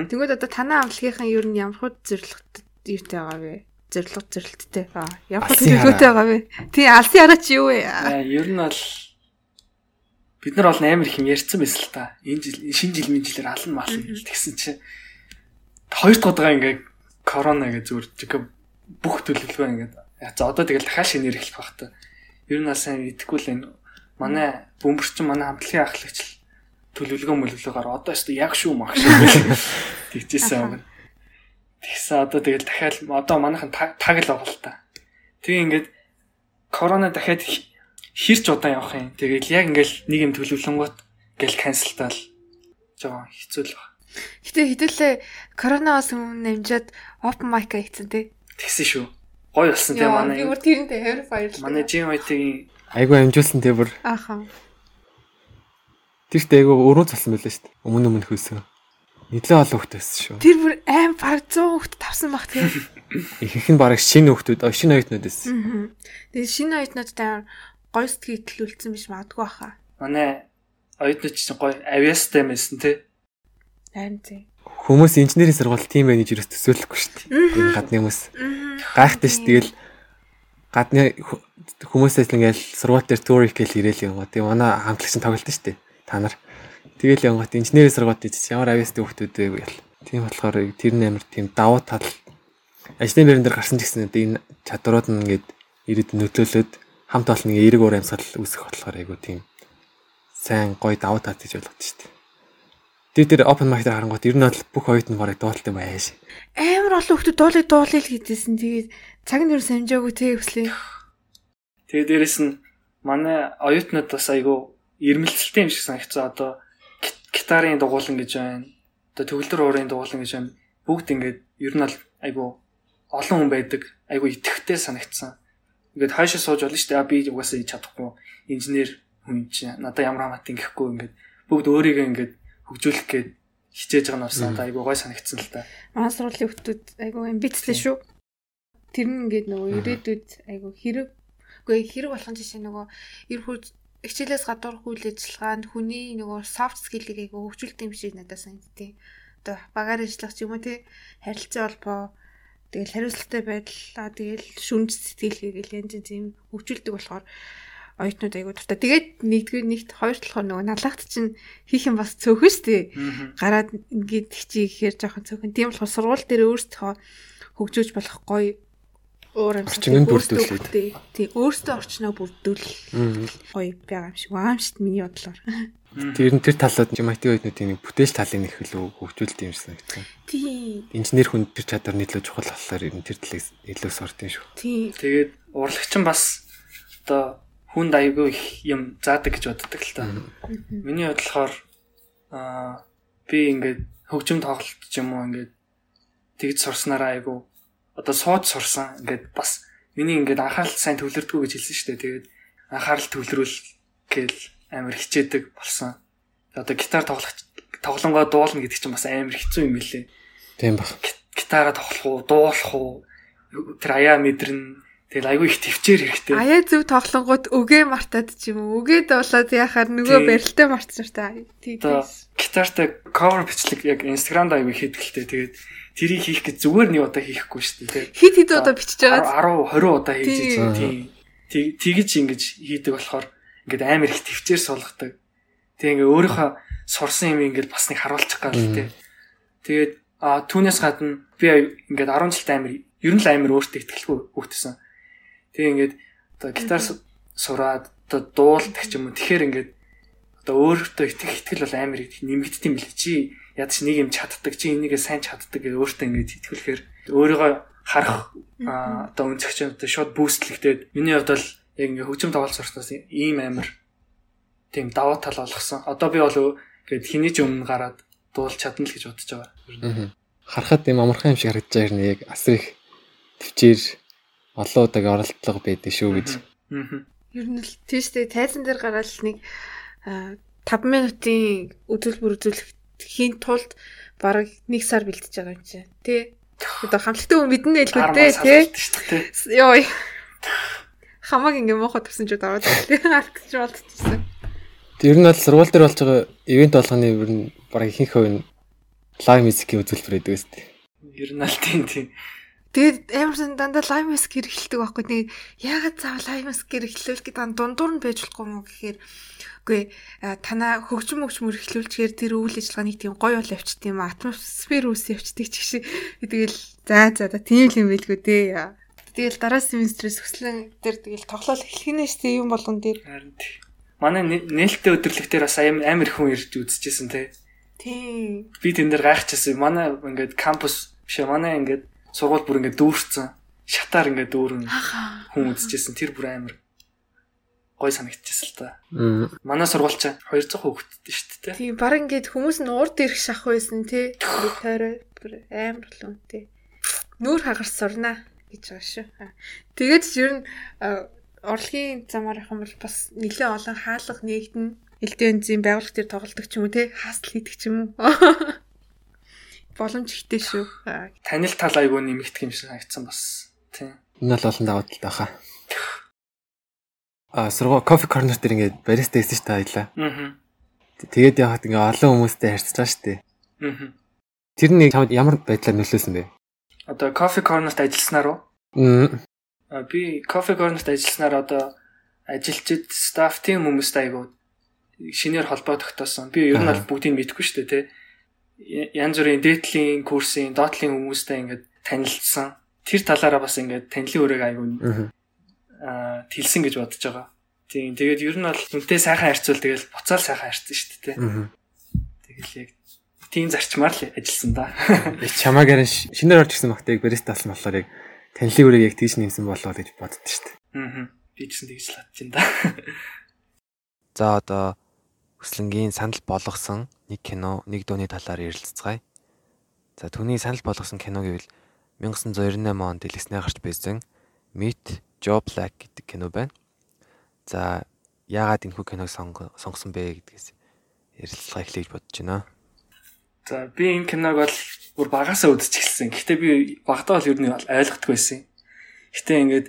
Тэгвэл одоо танаа хамтлагийнхан ер нь ямар хөө зөвлөгт юутай байгаа вэ? Зөвлөг зөвлөлттэй. Аа. Ямар хөө төлөвлөгөөтэй байгаа вэ? Тий, алсын араач юу вэ? Аа, ер нь бол бид нар бол амар их юм ярьсан байсан л та. Энэ жил шинэ жил минь жилээр алан мална гэсэн чинь хоёр дахь удаа ингээд корона гэж зүгээр жиг бүх төлөвлөгөө ингээд за одоо тэгэл дахиад шинээр эхлэх бах та. Ер нь сайн идэхгүй л энэ манай бөмбөрчин манай хамтлагийн ахлагч төлөвлөгөө мөлөглөгөөр одоо ч яг шүү мах шүү (laughs) тэгжээсэн юм. Тэгсэн одоо тэгэл дахиад одоо манайхан таг л байгаа л та. Тэг ингээд корона дахиад хирч удаан явах юм. Тэгэл яг ингээл нэг юм төлөвлөнгөт гэл канселтаал жоо хэцүү л байна. Гэтэ хэдүүлээ коронавигоос өмнө намжаад open mic хийсэн тий. Тэгсэн шүү. Гой болсон тий манай. Би бүр тэрнтэй хавар баярлалаа. Манай GMIT-ийн айгу амжуулсан тий бүр. Ааха. Тэрт айгу өрөө цалсан байлаа шүү дээ. Өмнө өмнө хөөсөн. Нийтлээ олон хөлт байсан шүү. Тэр бүр аим баг 100 хөлт тавсан баг тий. Ихэнх нь бараг шинэ хөлтүүд, шинэ оюутнууд байсан. Тэгээ шинэ оюутнуудтай гой сэтгэл төлөвлөсөн биш магадгүй баха. Манай оюутнууд чинь гой авиастай байсан тий. Харин тий. Хүмүүс инженерийн сургууль тийм байх гэж юус төсөөлөхгүй шүү дээ. Энэ гадны хүмүүс. Гайхтай ш тэгэл гадны хүмүүсээс ингээл сургууль дээр тур их гэл ирээл юм. Тэгээ манай хамтлагч нь тоглолт шүү дээ. Та нар. Тэгэл янгот инженерийн сургууль дэж ямар авьяастай хүмүүс вэ гэл. Тийм болохоор тэр нь амар тийм давуу тал ажлын байран дээр гарсан ч гэсэн энэ чадварууд нь ингээд ирээд нөлөөлөд хамт олон нэг эерэг уур амьсгал үүсэх болохоор айгу тийм сайн гоё давуу тал гэж болгоод шүү дээ. Тэгээд тэр open mic дээр харангуут ер нь бол бүх оюут нь барыг дуулалтай байш. Амар олон хүмүүс дуулыг дуулъя л гэдээсэн. Тэгээд цаг нь юу самжаагүй те өслөө. Тэгээд дээрэс нь манай оюутнууд бас айгүй ирмэлцэлтэй юм шиг санагцсан. Одоо гитарын дугуулan гэж байна. Одоо төгөлдөр уурын дугуулan гэж байна. Бүгд ингээд ер нь айгүй олон хүн байдаг. Айгүй итгэвтэй санагцсан. Ингээд хаашаа сууж болно шүү дээ. Би угаасаа чадахгүй инженер хүн чинь надаа ямар хамаатай ингэхгүй ингээд бүгд өөрийгөө ингээд хөгжүүлэх гээд хичээж байгаа нь бас одоо айгүй гой санагдсан л та. Манай сургуулийн хүмүүс айгүй амбицлээ шүү. Тэр нь ингээд нөгөө ирээдүйд айгүй хэрэг үгүй хэрэг болох жишээ нөгөө эр хурж хичээлээс гадуур үйл ажиллагаанд хүний нөгөө soft skill-ийг хөгжүүлдэг юм шиг надад санагдтыг. Одоо багаар ажиллах ч юм уу тий харилцаа холбоо тэгэл хариуцлагатай байдал тэгэл шүнж сэтгэл гээл янз янз юм хөгжүүлдэг болохоор оюутнууд айгуу дуртай. Тэгээд нэгдүгээр нэгт хоёр талаар нөгөө налаагт чинь хийх юм бас цөөхөн штэ. Гараад ингээд хичээ гэхээр жоохон цөөхөн. Тийм болохоор сургууль дээр өөрсдөө хөгжөөж болох гоё уур амьсгал бүрдүүлээ. Тий, өөрсдөө орчноо бүрдүүл гоё байгаа юм шиг байгаа юм шүү миний бодлоор. Тэр нь тэр талууд IT оюутнуудын нэг бүтээж талын их илүү хөгжүүлдэг юм шиг санагдсан. Тий. Инженер хүн тэр чадвар нийлүү чухал болохоор ер нь тэр талыг илүү сурдсан шүү. Тий. Тэгээд урлагч нь бас одоо хүнд аягүй их юм заадаг гэж боддог л та. Миний бодлохоор аа би ингээд хөгжим тоглолт ч юм уу ингээд тэгж сурснараа аягүй одоо сууж сурсан ингээд бас миний ингээд анхаарал сайн төвлөрдгөө гэж хэлсэн шүү дээ. Тэгээд анхаарал төвлөрүүл гээл амар хичээдэг болсон. Одоо гитар тоглох тоглонгоо дуулна гэдэг чинь бас амар хэцүү юм билээ. Тийм баг. Гитараа тоглох уу, дуулах уу тэр аяа мэдрэн Тэгэл айгүй их төвчээр хэрэгтэй. Аяа зөв тоглонгууд үгээ мартаад ч юм уу. Үгээ дуулаад яхаар нөгөө барилтаа мартсан та. Тийм. Гитартай cover бичлэг яг Instagram-д айгүй хийдгэлтэй. Тэгээд тэрийг хийх гэж зүгээр нэг удаа хийхгүй шүү дээ. Хит хит удаа бичиж байгаа. 10 20 удаа хийж байгаа. Тийм. Тэгж ингэж хийдэг болохоор ингээд амар их төвчээр суулгадаг. Тэг ингээ өөрийнхөө сурсан юм ингээд бас нэг харуулчих гал тээ. Тэгээд а түүнээс гадна би ингээд 10 жилд амар ер нь л амар өөртөө ихтгэлгүй хөгтсөн. Тэгээ ингээд одоо гитар сураад одоо дуулдаг ч юм уу. Тэгэхээр ингээд одоо өөртөө итгэх итгэл бол амар их нэмэгддэг юм билээ. Чи ядч нэг юм чаддаг, чи энийгээ сайн чаддаг гэж өөртөө ингээд итгэлэхээр өөрийгөө харах одоо өнцөгч одоо шууд бүүстлэгдээд миний хувьд бол яг ингээ хөгжим тоглолт сурснаас ийм амар тийм даваа тал болгосон. Одоо би бол гээд хэний ч өмнө гараад дуулж чадна л гэж бодож байгаа. Харахад юм амархан юм шиг харагдаж байгаа юм яг асар их төвчээр олон удаагийн оролдлого байдаг шүү гэж. Ер нь л тийштэй тайзан дээр гараад нэг 5 минутын үзүүлбэр үзүүлэх хийн тулд бараг 1 сар бэлдэж байгаа юм чинь. Тэ? Одоо хамтлагтай хүн мэднэ л үү те. Йоо. Хамаг ингээ муухай тавсан ч удаа алдчих болчихсон. Тэр нь бол сургууль дээр болж байгаа ивент болгоны ер нь бараг ихэнх хувь нь лайв мьюзикийн үзүүлбэр байдаг өстэй. Ер нь аль тийм тийм. Тэгээд амарсан дандаа лайв мьюзик хэрэглэдэг байхгүй. Тэгээд яагаад цаавал лайв мьюзик хэрэглэвэл гэдэг дундуур нь байж болохгүй юм гэхээр үгүй танаа хөгжим хөгжмөр эхлүүлчихээр тэр үйл ажиллагааны тийм гоё бол явчихд юм атмосфер үс явчихдаг ч шиг тэгэл за за тийм л юм байлгүй дээ. Тэгэл дараа семестрээс өслөн дээр тэгэл тоглоал эхлэх нэ штэ юм болгон дээр. Манай нээлттэй өдрлөгтөр бас амар хүн ирж үзчихсэн тий. Тийм. Би тэн дээр гайхчихсан. Манай ингээд кампус биш манай ингээд сургууль бүр ингээд дүүрсэн. Шатаар ингээд дүүрэн хүн үзчихсэн. Тэр бүр амар гой санагдчихсан л та. Манай сургуульч 200 хүүхэдтэй шүү дээ. Тийм, баг ингээд хүмүүс нь урд ирэх шах байсан тий. (sighs) Тойроо бүр амар л үнтэй. Нүүр хагарс сурнаа гэж байгаа шүү. Тэгээд ер нь орлогын замаар явах юм бол бас нэлээ олон хаалга нэгдэн элдэн энзим байгууллага төр тоглолдог ч юм уу те хаасл хийдэг ч юм уу (laughs) боломж ихтэй шүү. Танил тал айгуу нэмэгдэх юм шиг санагдсан бас. Тийм энэ бол олон даваа талтай баха а сургууль кофе корнер дээр ингээд бариста хийсэн шүү дээ аялаа аа тэгээд яхад ингээ олон хүмүүстэй шүү дээ. Аа тэр нэг чамд ямар байдлаар нөлөөлсөн бэ? Одоо кофе корнерт ажилласнаар уу? Аа би кофе корнерт ажилласнаар одоо ажилчид стаф тим хүмүүстэй айгуу шинээр холбоо тогтоосон. Би ер нь бол бүгдийг мэдгүй шүү дээ, тэ. Янз бүрийн дээдлийн курсын, доотлын хүмүүстэй ингээд танилцсан. Тэр талаараа бас ингээд танилын өрөөг аягүй аа тэлсэн гэж бодож байгаа. Тийм. Тэгээд ер нь бол үнтэй сайхан харьцуул тэгэл буцаал сайхан харьцсан шүү дээ, тэ. Тэгэл яг тийм зарчмаар л ажилласан да. Чамаагаар шинээр орж ирсэн багтайг бариста талсан болохоор яг танилын өрөөг яг тийш нэмсэн болоо гэж боддоо шүү дээ. Аа. Би ч гэсэн тэгж л бодож байна да. За одоо Хүслэнгийн санал болгосон нэг кино, нэг дууны талаар ярилцгаая. За түүний санал болгосон кино гэвэл 1998 онд дэлгэснээр гарч байсан Meet Joe Black гэдэг кино байна. За яагаад энэ хүү киног сонгосон бэ гэдгээс ярилцлага эхлэе гэж бодож байна. За би энэ киног бол бүр багасаа үзчихсэн. Гэхдээ би багтаа бол ер нь ойлгохгүй байсан. Гэтэ ингээд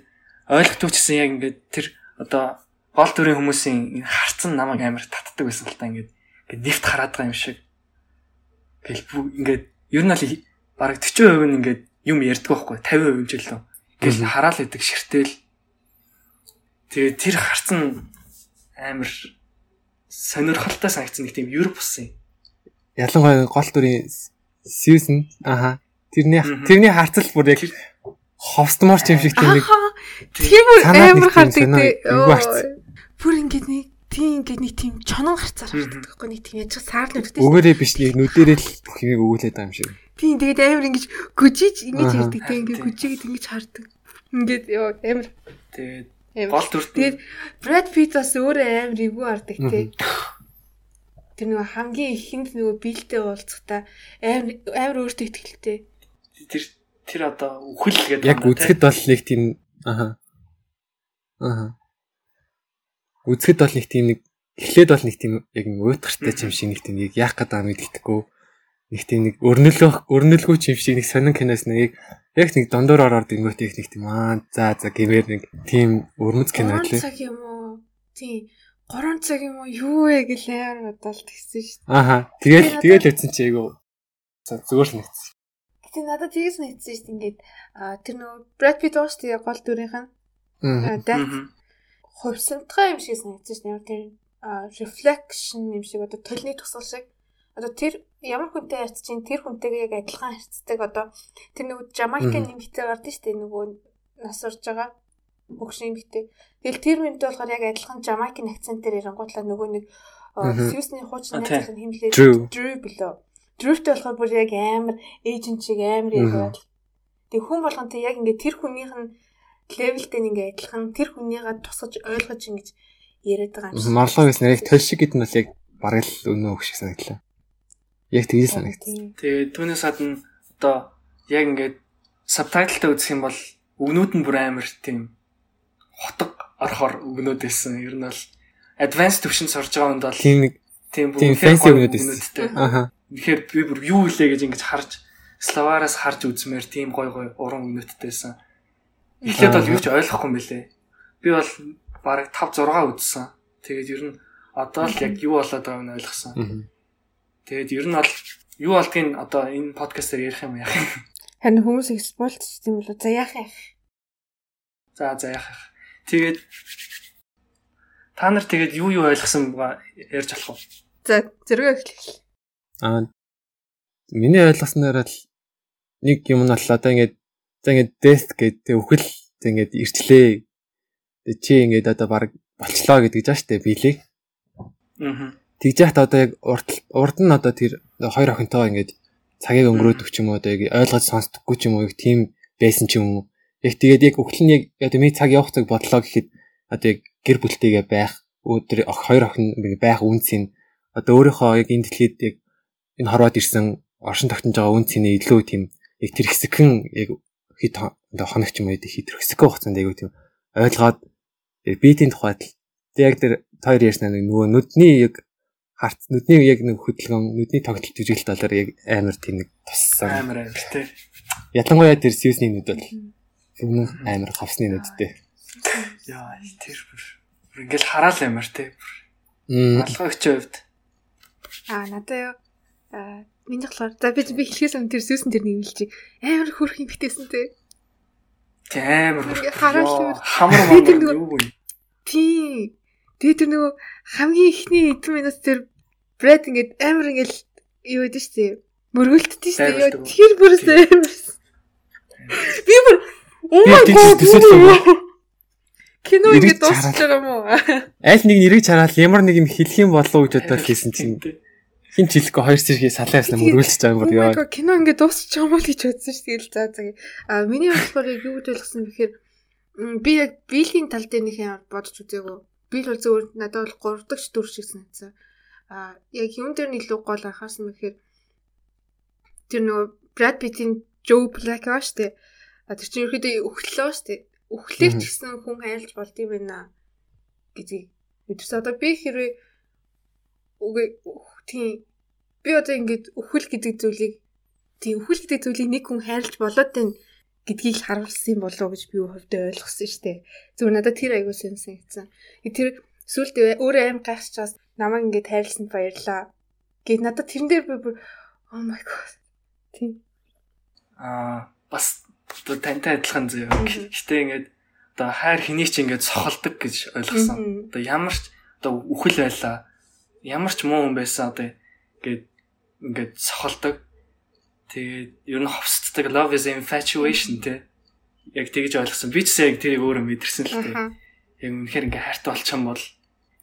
ойлгохгүй ч гэсэн яг ингээд тэр одоо гол төрийн хүмүүсийн харцсан намайг амар татдаг байсан л та ингээд ингээд нефт хараад байгаа юм шиг. Гэл ингээд ер нь л бараг 40% нь ингээд юм ярьдаг байхгүй 50% ч илүү. Гэл хараал идэг ширтэл. Тэгээ тэр харцсан амар сонирхолтой санагдсан нэг тийм Европ болсон юм. Ялангуяа гол төрийн Сьюзен аха тэрний тэрний харцал бүр яг ховстмор ч юм шиг тийм нэг тийм амар хардаг дээ. Бүр ингээд нэг тийм ингээд нэг тийм чонон гарцаар харагддаг байхгүй нэг тийм яж саар нүдтэй. Өгөөрэй биш нэг нүдэрээ л юм өгүүлээд байгаа юм шиг. Тийм тэгээд амар ингэж гүжиж ингэж ярьдаг тийм ингээд гүжигэд ингэж хардаг. Ингээд ёо амар. Тэгээд гол дүрт. Тэгээд Brad Pitt бас өөрөө амар эвгүй хардаг тийм. Тэр нөгөө хамгийн ихэнд нөгөө биэлдээ уулзахдаа амар амар өөртөө ихтэй. Тэр тэр одоо үхэл гэдэг. Яг үзэхэд бол нэг тийм аха. Аха үзэхэд бол нэг тийм нэг эхлээд бол нэг тийм яг нэг уйтгартай юм шиг нэг тийм яг яах гэдэг мэддэхгүй нэг тийм нэг өрнөлөх өрнөлгүй юм шиг нэг сонин киноос нэг яг нэг дондор ороод ингүүт их нэг тийм аа за за гэмээр нэг тийм өрмөц кино лээ. цаг юм уу? Тийм. 3 цаг юм уу? Юу вэ гэлээр бодолт гисэн шүү дээ. Аха. Тэгэл тэгэл үтсэн чи айгу зүгээр л нэгцсэн. Гэтэ надад тэгээс нэгцсэн шүү дээ. Ингээд тэр нөгөө Brad Pitt ууш тэгээ гол дүрийнх нь. Аа хувьсантгай юм шиг санагдсан шүү дээ. Тэр reflection юм шиг одоо толны тусгал шиг. Одоо тэр ямар хүнтэй харьцаж чинь тэр хүнтэйгээ яг адилхан харьцдаг одоо тэр нөгөө Жамайкын нэмэгтэй гардаг шүү дээ. Нөгөө нас урж байгаа хөгшин нэмэгтэй. Тэгэл тэр мэмтэй болохоор яг адилхан Жамайкын акцентээр ярангуудлаа нөгөө нэг Сьюсны хуучин найзлах хэмлээ Drew. Билүү. Drewтэй болохоор бүр яг амар эйжент шиг амар яг Тэг хүн болгонтэй яг ингээд тэр хүнийх нь левелтэй ингээ адилхан тэр хүнийгээ тусгаж ойлгож ингэж яриад байгаа юм шиг. Морлоо гэсэн яг төл шиг гэдэг нь бол яг бараг л өнөө хөш шиг санагдлаа. Яг тэгж санагдсан. Тэгээ түүнээс гадна одоо яг ингээд сабтайтлтай үзэх юм бол өгнүүд нь бүр амар тийм хотго орохоор өгнүүд байсан. Ер нь бол advanced төвшин сурж байгаа хүнд бол тийм нэг тийм бүр fancy өгнүүд байсан. Аха. Тэгэхээр би бүр юу илээ гэж ингэж харж словараас харж үзмээр тийм гой гой уран өгнөдтэйсэн. Эхлээд бол юу ч ойлгохгүй юм бэлээ. Би бол бараг 5 6 үзсэн. Тэгээд ер нь одоо л яг юу болоод байгааг нь ойлгосон. Тэгээд ер нь бол юу болдгийг одоо энэ подкастаар ярих юм яах юм. Харин хүмүүс спойлч тийм болоо за яах яах. За за яах яах. Тэгээд та нар тэгээд юу юу ойлгосон ба ярьж болох уу? За зэрэг эхлэв. Аа миний ойлгосноор л нэг юм нь бол одоо ингээд за ингээд death гэдэг үхэл ингээд ирчлээ. Чи ингээд одоо баг болчлоо гэдэг жаа штэ биелээ. Аа. Тэгж яхад одоо яг урд урд нь одоо тэр хоёр охинтойгоо ингээд цагийг өнгөрөөдөг ч юм уу одоо яг ойлгож сонсдоггүй ч юм уу яг тийм байсан ч юм уу. Яг тэгээд яг үхэл нь яг одоо ми цаг явах цаг бодлоо гэхэд одоо яг гэр бүлтэйгээ байх өдөр хоёр охин байх үнцийн одоо өөрийнхөө яг энэ дэлхийд яг энэ хорвоод ирсэн оршин тогтнож байгаа үнцний илүү тийм яг тэр хэсэгхэн яг хит одоо хоног ч юм уу хит тэр хэсэгхэн хугацаанд айгу тийм ойлгоод биетийн тухайд яг тэр хоёр ярьсан нэг нөгөө нүдний яг харц нүдний яг нэг хөдөлгөөн нүдний тогтолт жүжиглэлт талаар яг амар тийм нэг туссан. Амар амар тий. Ялангуяа тэр сьюсний нүд бол өмнө амар хавсны нүдтэй яа тэр бүр ингээл хараал амар тий. Алгаагчийн хувьд. Аа надад Миний болохоор за би би хэлхээс өмнө тэр сүүсэн тэр нэг хэлчих. Амар хөрх юм битээсэн те. Амар хараал хамар маа юу вэ? Тий. Тэгээ тэр нөгөө хамгийн ихний эдэн минут тэр Брэд ингээд амар ингээд юу гэдэг шүү дээ. Мөргөлддөг шүү дээ. Тэр бүрээс амар. Би бүр Oh my god. Кино ингээд байгаа юм уу? Аль нэг нэрийг чараал ямар нэг юм хэлэх юм болов уу гэж бодоод хийсэн чинь хин ч хэлэхгүй хоёр зэргийн салаа ясна мөргүүлж байгаа юм яа. Кино ингээд дуусчих юм бол гэж бодсон шүү дээ. За за. А миний болохоор юу гэж ойлгосон бэхээр би яг биелийн тал дээр нэг юм бодож үзээгүй. Би л зөвөр надад бол 3 дахь 4 шиг санагдсан. А яг юун дээр нь илүү гол анхаарсан бэхээр тэр нөгөө Brad Pitt-ийн Joe Black аа штэ. А тэр чинь ерөөдөө өглөө штэ. Өглөөх ч гэсэн хүн айлж болдгийм байна гэдгийг мэдэрсэн. Одоо би хэрвээ үгүй тийм би одоо ингээд өхөл гэдэг зүйлийг тийм өхөл гэдэг зүйлийг нэг хүн хайрлаж болоод тань гэдгийг л харуулсан болов уу гэж би хувьдаа ойлгосон шүү дээ. Зүгээр надад тэр аягүй сонсон гэсэн. Тэр сүулт өөрөө аим гайхаж чаас намайг ингээд хайрлсанд баярлаа. Гэт надад тэрэн дээр би бүр oh my god. Тийм. Аа бас тантай адилхан зөө. Гэтэ ингээд одоо хайр хэний ч ингээд сохолдог гэж ойлгосон. Одоо ямар ч одоо үхэл байлаа ямар ч муу хүн байсан одоо ингээд ингээд сохолдог. Тэгээд ер нь ховсддаг love is infatuation те. Яг тэгж ойлгосон. Би ч яг тэрийг өөрөө мэдэрсэн л те. Яг үнэхээр ингээд хайртай болчихсон бол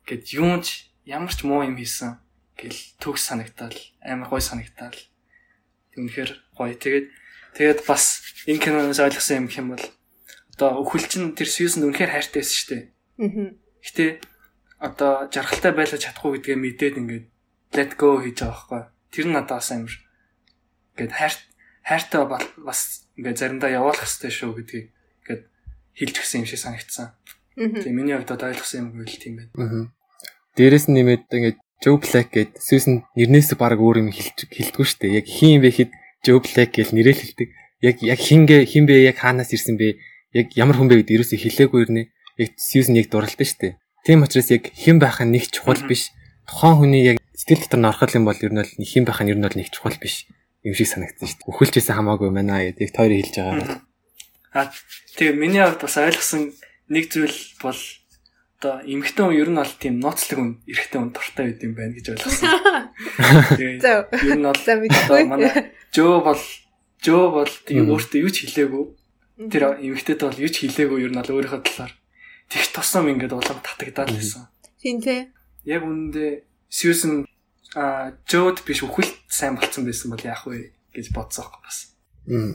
ингээд юунч ямар ч муу юм хийсэн гэл төгс санагтаал амар гой санагтаал. Үнэхээр гоё. Тэгээд тэгээд бас энэ киноноос ойлгосон юм юм бол одоо өхөлчин тэр Сьюзен үнэхээр хайртай байсан шүү дээ. Аа. Гэтэ одоо жаргалтай байлаж чадахгүй гэдгээ мэдээд ингээд let go хийж байгаа байхгүй. Тэр нь надад бас амар ингээд хайр хайртай бас ингээд заримдаа явуулах хэрэгтэй шүү гэдгийг ингээд хэлж өгсөн юм шиг санагдсан. Тийм миний хувьд одоо ойлгосон юм гэвэл тийм байна. Дээрээс нь нэмээд ингээд Joe Black гэдэг Susan нэрнээс баг өөр юм хэлж хэлдэггүй шүү дээ. Яг хин юм бэ хэд Joe Black гэж нэрэл хэлдэг. Яг яг хингээ хин бэ яг хаанаас ирсэн бэ? Яг ямар хүн бэ гэдэг ерөөсөө хэлээгүй ирнэ. Яг Susan яг дурлалтай шүү дээ. Тийм учраас яг хэн байх нь нэг чухал биш. Тухайн хүний яг сэтгэл дотор нь орхол юм бол ер нь бол хэн байх нь ер нь бол нэг чухал биш юм шиг санагдсан шүү дээ. Өхөлчээсээ хамаагүй байна гэдэг тойроо хэлж байгаа. А тэгээ миний хувьд бас ойлгосон нэг зүйл бол одоо эмэгтэй хүн ер нь бол тийм ноцлог хүн эрэгтэй хүн дуртай байд юм байна гэж ойлгосон. Тэгээд (laughs) ер нь бол одоо манай жөө бол жөө бол тийм өөртөө юу ч хэлээгүй. Тэр эмэгтэйд бол юу ч хэлээгүй ер нь бол өөрийнхөө талаар тэгш тосом ингээд улам татагдаад лсэн. Тийм тий. Яг үүндээ Сьюзен а жөөд биш үхэлт сайн болцсон байсан бол яах вэ гэж бодсоох бас. Аа.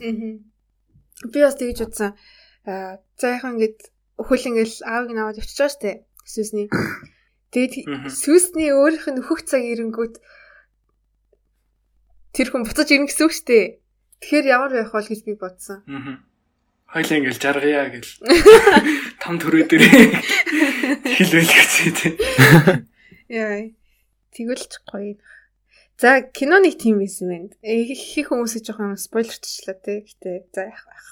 Би бас тэгж бодсон. Аа за яг ингээд өхөл ингээл аавыг наваад явчихж байгаа штэ. Сүсний. Тэгээд сүсний өөрийнх нь өөхөх цаг ирэнгүүт тэр хүн буцаж ирнэ гэсэн үг штэ. Тэгэхээр ямар байх бол гэж би бодсон. Аа. Хойлоо ингээл жаргая гэл. (laughs) Там төрөө дээрээ хэлвэл гэсэн тийм. Яа. Тэгвэл ч гоё. За кино нэг тийм байсан байна. Их хүмүүсээ жоохон спойлерчлаа те. Гэтэ за яах байх.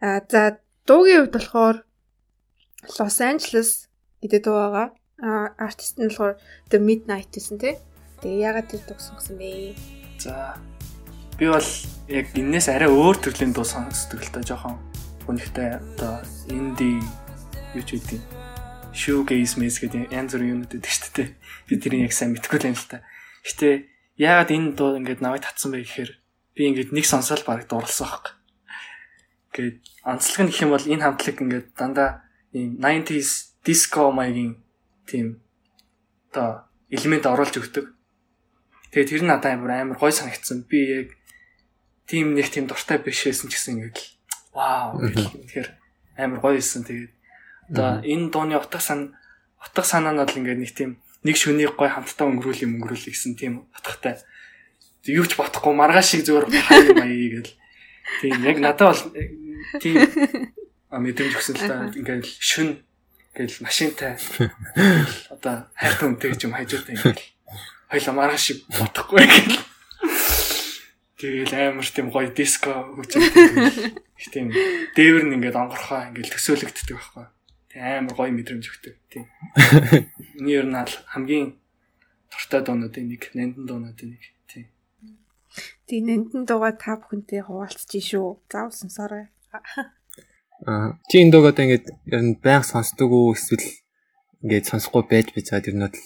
А за Дуугийн хувьд болохоор Los Angeles гэдэг дуу байгаа. А артист нь болохоор The Midnight гэсэн тий. Тэгээ ягаад тэр дуу сонгосон бэ? За би бол яг энэс арай өөр төрлийн дуу сонсдог л та жоохон үнэхтэй одоо инди юу ч үгүй shoegaze мэс гэдэг янз бүрийн юмнууд байдаг шүү дээ. Би тэрийг яг сайн мэдгүй л юм л та. Гэтэ яагаад энэ дуу ингээд навыг татсан бэ гэхээр би ингээд нэг сонсоод бараг дурлсан байхгүй. Гэт онцлог нь гэх юм бол энэ хамтлаг ингээд дандаа ийм 90s disco маягийн тийм одоо элемент оруулж өгдөг. Тэгээ тэр нь надад амар амар гой санагдсан. Би яг тийм нэг тийм дуртай биш байсан ч гэсэн ингээд вау тэгэхээр амар гоё байсан. Тэгээд. Одоо энэ дууны утга сан утга санаа нь бол ингээд нэг тийм нэг шөнийг гой хамтдаа өнгөрүүл юм өнгөрүүл гэсэн тийм утгатай. Юу ч бодохгүй маргааш шиг зүгээр хай маяг гэл. Тийм яг надад бол тийм мэдрэмж өгсөн л та. Ингээл шүн гэл машинтай. (laughs) Одоо хайртай үнтэй гэж юм хажуутай ингээл хоёлаа маргааш шиг бодохгүй гэл Тэгэл амар тийм гоё диско хүчтэй. Тийм дээвэр нь ингээд онгорхоо ингээд төсөөлөгддөг байхгүй. Тэг амар гоё мэдрэмж өгдөг. Тийм. (laughs) Миний ер нь хамгийн дуртай дуунуудын нэг, нандин дуунуудын нэг. Тийм. Тийм нандин дууга та бүхэнтэй хуваалцчих шүү. Заав сонсоорой. Аа чи энэ дуугаа ингээд ер нь байнга сонсдог уу эсвэл ингээд сонсохгүй байж цаад ер нь бол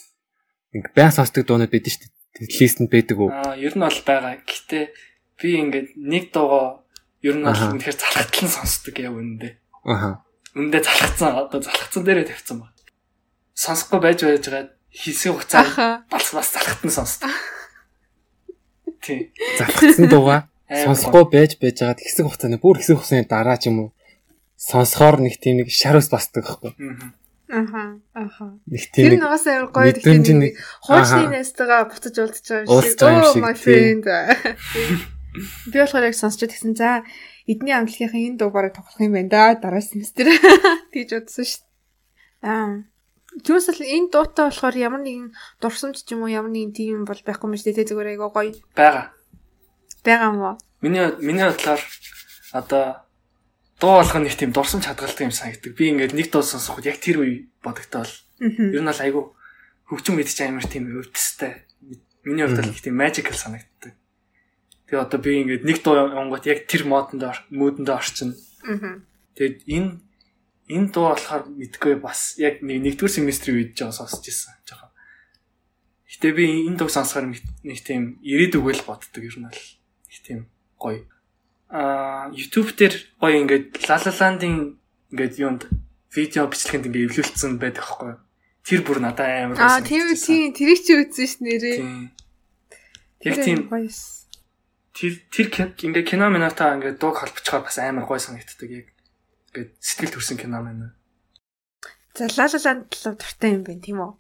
ингээд байнга сонсдог дуунууд байдаг шүү дээ. Листэнд байдаг уу? Аа ер нь бол байгаа. Гэтэ би ингээд нэг дуугаа ер нь бол үнэхээр залхатлан сонсдог яа үнэндээ. Аха. Үнэндээ залхацсан одоо залхацсан дээрээ тавьсан ба. Сонсохгүй байж байж байгаа хийсийн хугацаа бас бас залхатан сонсдог. Тий. Залхацсан дуугаа сонсохгүй байж байж байгаад хэсэг хугацааны бүр хэсэг хугацааны дараа ч юм уу сонсохоор нэг тийм нэг шар ус басдаг байхгүй. Аха. Аха. Тийм нэг нугас амар гоё нэг хуучны нэстага буцаж уулзж байгаа юм шиг. Oh my friend. Би болохоор яг сонсч тэгсэн. За эдний амтлагийн энэ дуу бараг тоглох юм байна да. Дараа семестр (laughs) тийж удсан шүү дээ. Аа. Түүнээс л энэ дуутай болохоор ямар нэгэн дурсамж ч юм уу ямар нэгэн тийм бол байхгүй юм шүү дээ. Зүгээр айгаа гоё. Бага байгаа мó. Миний миний бодлоор одоо дуу болгох нэг тийм дурсамж хадгалдаг юм санагддаг. Би ингээд нэг дуу сонсоход яг тэр үе бодогдтол. Ер нь бол айгүй хөгжим мэдчих амар тийм өвдөстэй. Миний хувьд л их тийм magical санагддаг. Тэгээ одоо би ингээд нэг дуу онгот яг тэр модонд мөдөнд орчин. Тэгээд энэ энэ дуу болохоор мэдгүй бас яг нэг нэгдүгээр семестрийн үед жоо сонсч ирсэн. Жохоо. Гэтэ би энэ дуу сонсохоор нэг тийм ирээдүг л боддог ер нь бол их тийм гоё. Аа YouTube дээр гоё ингээд Lalaland-ийн ингээд юунд видео бичлэгэнд ингээд эвлүүлсэн байдаг байхгүй. Тэр бүр надад амар гоё. Аа тийм тийм тэрийг чи үзсэн ш нэрээ. Яг тийм тэр тэр ингээд кино минутаа ингээд дууг холбочхоор бас амар гоё санагддаг яг. Ингээд сэтгэл төрсэн кино мэн. За Lalaland л дуртай юм байна тийм үү?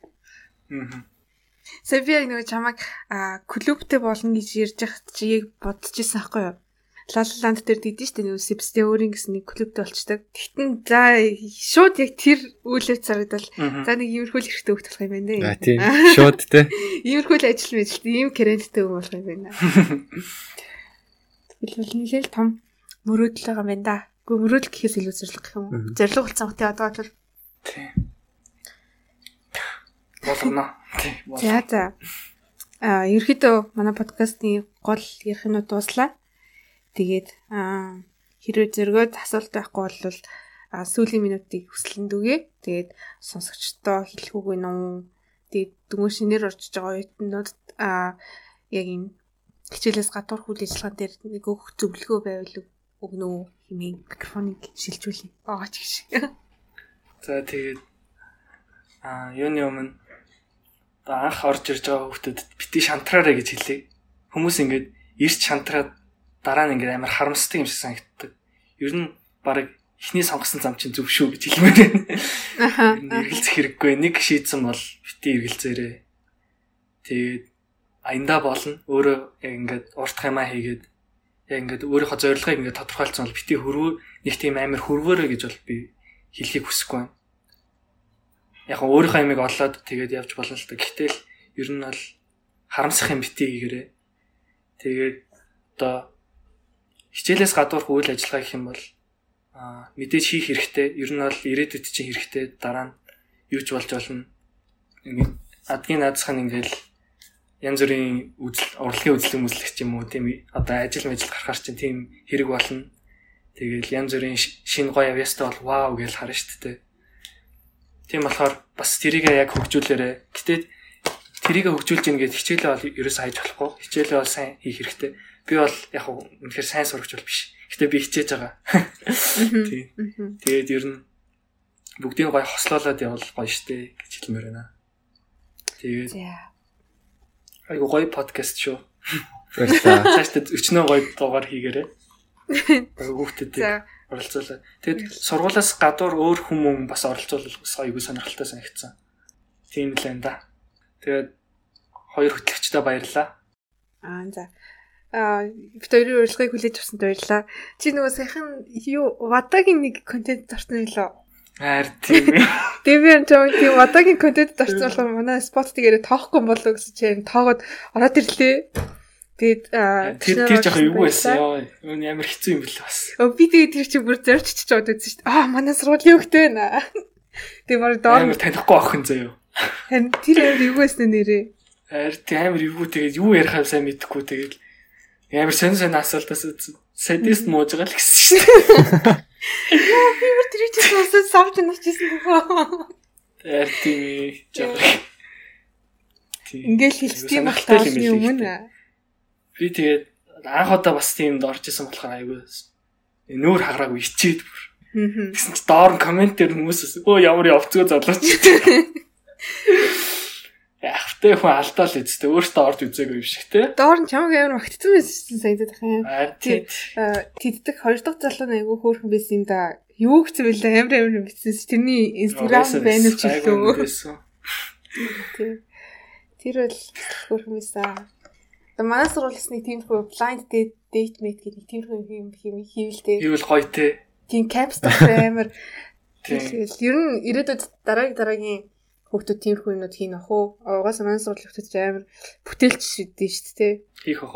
Аа. Яг нэг чамайг клубтэй болно гэж ярьж хат чи яг бодчихсон байхгүй юу? Лалланд дээр дийдэн штэ нэг Сибстэй өөрийн гэсэн нэг клубтэй болчдаг. Тэгтэн за шууд яг тэр үйлээ царагдал за нэг иймэрхүү хэрэгтэй хөлт болох юм байна дээ. А тийм. (laughs) Шууд те. Иймэрхүү ажил мэжилт ийм каренттэй юм болох юм байна. (laughs) Тэгэл бол нэлээл том мөрөөдөл байгаа юм байна да. Гэхдээ мөрөөдөл гэхээс илүү зориг гэх юм уу? Зориг болсон хөтэ одоо бол Тийм болгоно. За за. А ерөөхдөө манай подкастны гол ярихнууд дууслаа. Тэгээд а хэрвээ зөргөөд асуулт байхгүй бол а сүүлийн минутыг хүслэн дүгээ. Тэгээд сонсогчдоо хэлэх үг вэ нүү. Тэгээд дүнгийн шинээр орж байгаа оюутнууд а яг энэ хичээлээс гадуур үйл ажиллагаан дээр нэг өөх зөвлөгөө байвал өгнө үү хэмээн микрофоныг шилжүүлье. Баач гэж. (laughs) За тэгээд а юуны өмнө анх орж ирж байгаа хүмүүсд бити шантраарэ гэж хэлээ. Хүмүүс ингээд ирч шантраад дараа нь ингээд амар харамсдаг юм шиг санагддаг. Ер нь баг эхний сонгосон зам чинь зөв шүү гэж хэлмээр байна. Аха. Эргэлзэх хэрэггүй. Нэг шийдсэн бол бити эргэлзээрээ. Тэгээд аянда болно. Өөрөө яг ингээд уртх юмаа хийгээд яг ингээд өөрийнхөө зорилгыг ингээд тодорхойлцсон бол бити хөрвөө нэг тийм амар хөрвөөрэй гэж бол би хэлхийг хүсэхгүй байна. Яг өөрийнхөө ямиг олоод тэгээд явж болно л та. Гэтэл ер нь бол харамсах юм бити хийгээрээ. Тэгээд одоо хичээлээс гадуур үйл ажиллагаа гэх юм бол аа мэдээж хийх хэрэгтэй. Ер нь бол ирээдүйд чинь хэрэгтэй. Дараа нь юу ч болж болно. Адгийн наадсах нь ингээл янз бүрийн үзэл урлагийн үзлэг мүзлэх юм уу тийм одоо ажил мэл гарахаар чинь тийм хэрэг болно. Тэгээл янз бүрийн шинэ гоё авьяастай бол вау гэж харна шүү дээ. Тийм болохоор бас тэрийгээ яг хөгжүүлээрэ. Гэтэ тэрийгээ хөгжүүлж гин гэж хичээлээ бол ерөөсөө хайж болохгүй. Хичээлээ бол сайн хийх хэрэгтэй. Би бол яг үнэхээр сайн сурагч бол биш. Гэтэ би хичээж байгаа. Тийм. Тэгээд ер нь бүгдийг гоё хослоолоод явал гоё штэ гэж хэлмээр байна. Тэгээд Айгу гоё подкаст шүү. (laughs) Цаашдаа өчнөө гоё дугаар хийгээрэй. (laughs) Хүүхдэд оролцоолаа. Тэгэд сургуулаас гадуур өөр хүмүүн бас оролцуулах айгу сонирхолтой санагдсан. Тийм л энэ да. Тэгээд хоёр хөтлөгчтэй баярлалаа. Аа за. Аа хоёрын урилгыг хүлээж авсанд баярлалаа. Чи нөгөө саяхан юу Вадагийн нэг контент зарсан байлоо. Хайр тийм. Дэвэн чам (laughs) тийм одоогийн контент орсон болохоор манай спот тэгээрээ тоохгүй болов гэсэн чинь тоогод ороод ирлээ. Тэгээд тэр тэр жоохон юу байсан ёо. Ямар хэцүү юм бэл бас. Би тэгээд тэр чинь бүр зорч чичээд үзсэн шүү дээ. Аа манай сургуулийн хөвгтэй байна. (laughs) Тэгээд мөр доор амар танихгүй охин. Харин тэр амар юу байсан нэрээ. Хайр тийм амар юу тэгээд юу ярихаа сайн мэдэхгүй тэгээд амар сонь сонь асуултаас садист мууж байгаа л гэсэн шүү дээ. Яа би бүр тэр чинь сонсож савж нуучсан гоо. Тэр тийм жоо. Ингээл хэлсэн болохоос өмнө би тэгээд анх удаа бас тиймд орж исэн болохоор айгүй нүүр хагараагүй ичээд бүр. Тэгсэн чи доор коммент дээр хүмүүс өө ямар явцгаа залууч. (laughs) Яг тэ хүн алдаа л үсттэй өөртөө орж үзээгүй юм шиг те. Доор нь чамаг амар магтцсан байсан санагдаад байна. Тийм. Тэддэг хоёр дахь залуу айгүй хөөрхөн байсан юм да. Юу гэсэн бэлээ амар амар бичсэн. Тэрний инстаграм байна уу ч илүү. Тийм. Тэр бол хөөрхөн байсан. Манай сургуулиас нэг тийм хөө blind date date mate гэдэг тийм хөө юм хийвэлтэй. Юу л гоё те. Тийм caps амар. Тэгэл ер нь ирээдүйд дараагийн дараагийн хүүхдүүд тиймэрхүү юмнууд хийн ах уу? Угаасаа манай сургуулийн хүүхдүүд амар бүтээлч шидэж шүү дээ. Хийх ах?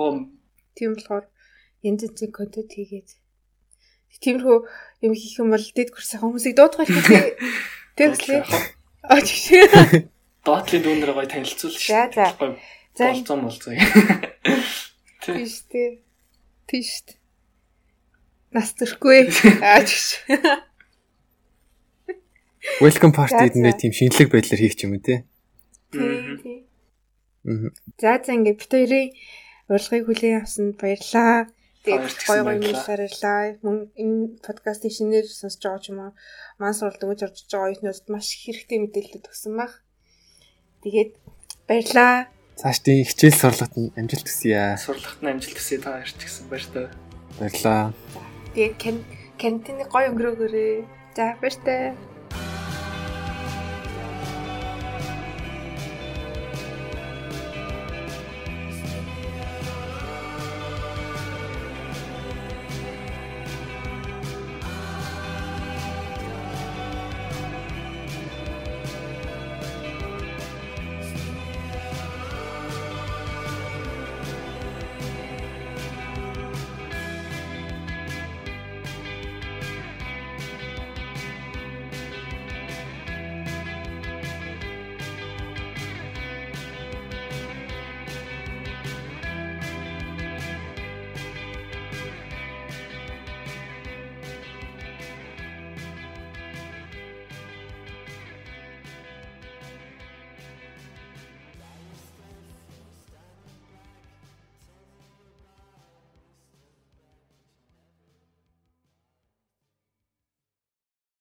Тийм болохоор янз янзын контент хийгээд тиймэрхүү юм хийх юм бол дэд курсын хүмүүсийг дуудах хэрэгтэй. Тэгслээ. Аач шиг. Доотлын дүүнээр гоё танилцуул шүү. За за. Болцсон болцоо. (laughs) Тийш дээ. Тийш. Нас төрхгүй. (laughs) Аач шиг. Welcome party-д нэ тийм шинэлэг байдлаар хийх юм. Аа. За за ингээд бит хоёрын урилгыг хүлээн авсанд баярлалаа. Тэгээд гоё гоё мэдээлэлээ мөн энэ подкастын шинээр сонсож байгаа ч юм уу маань суралт өгж орж байгаа оюутнуудад маш их хэрэгтэй мэдээлэлүүд өгсөн баг. Тэгээд баярлалаа. Цааш тийм хичээл сурлагт нь амжилт хүсье. Сурлагт нь амжилт хүсье та хоёрт гэсэн баяртай. Баярлалаа. Тэгээд кантины гоё өнгөрөөгөөрэй. За баяртай.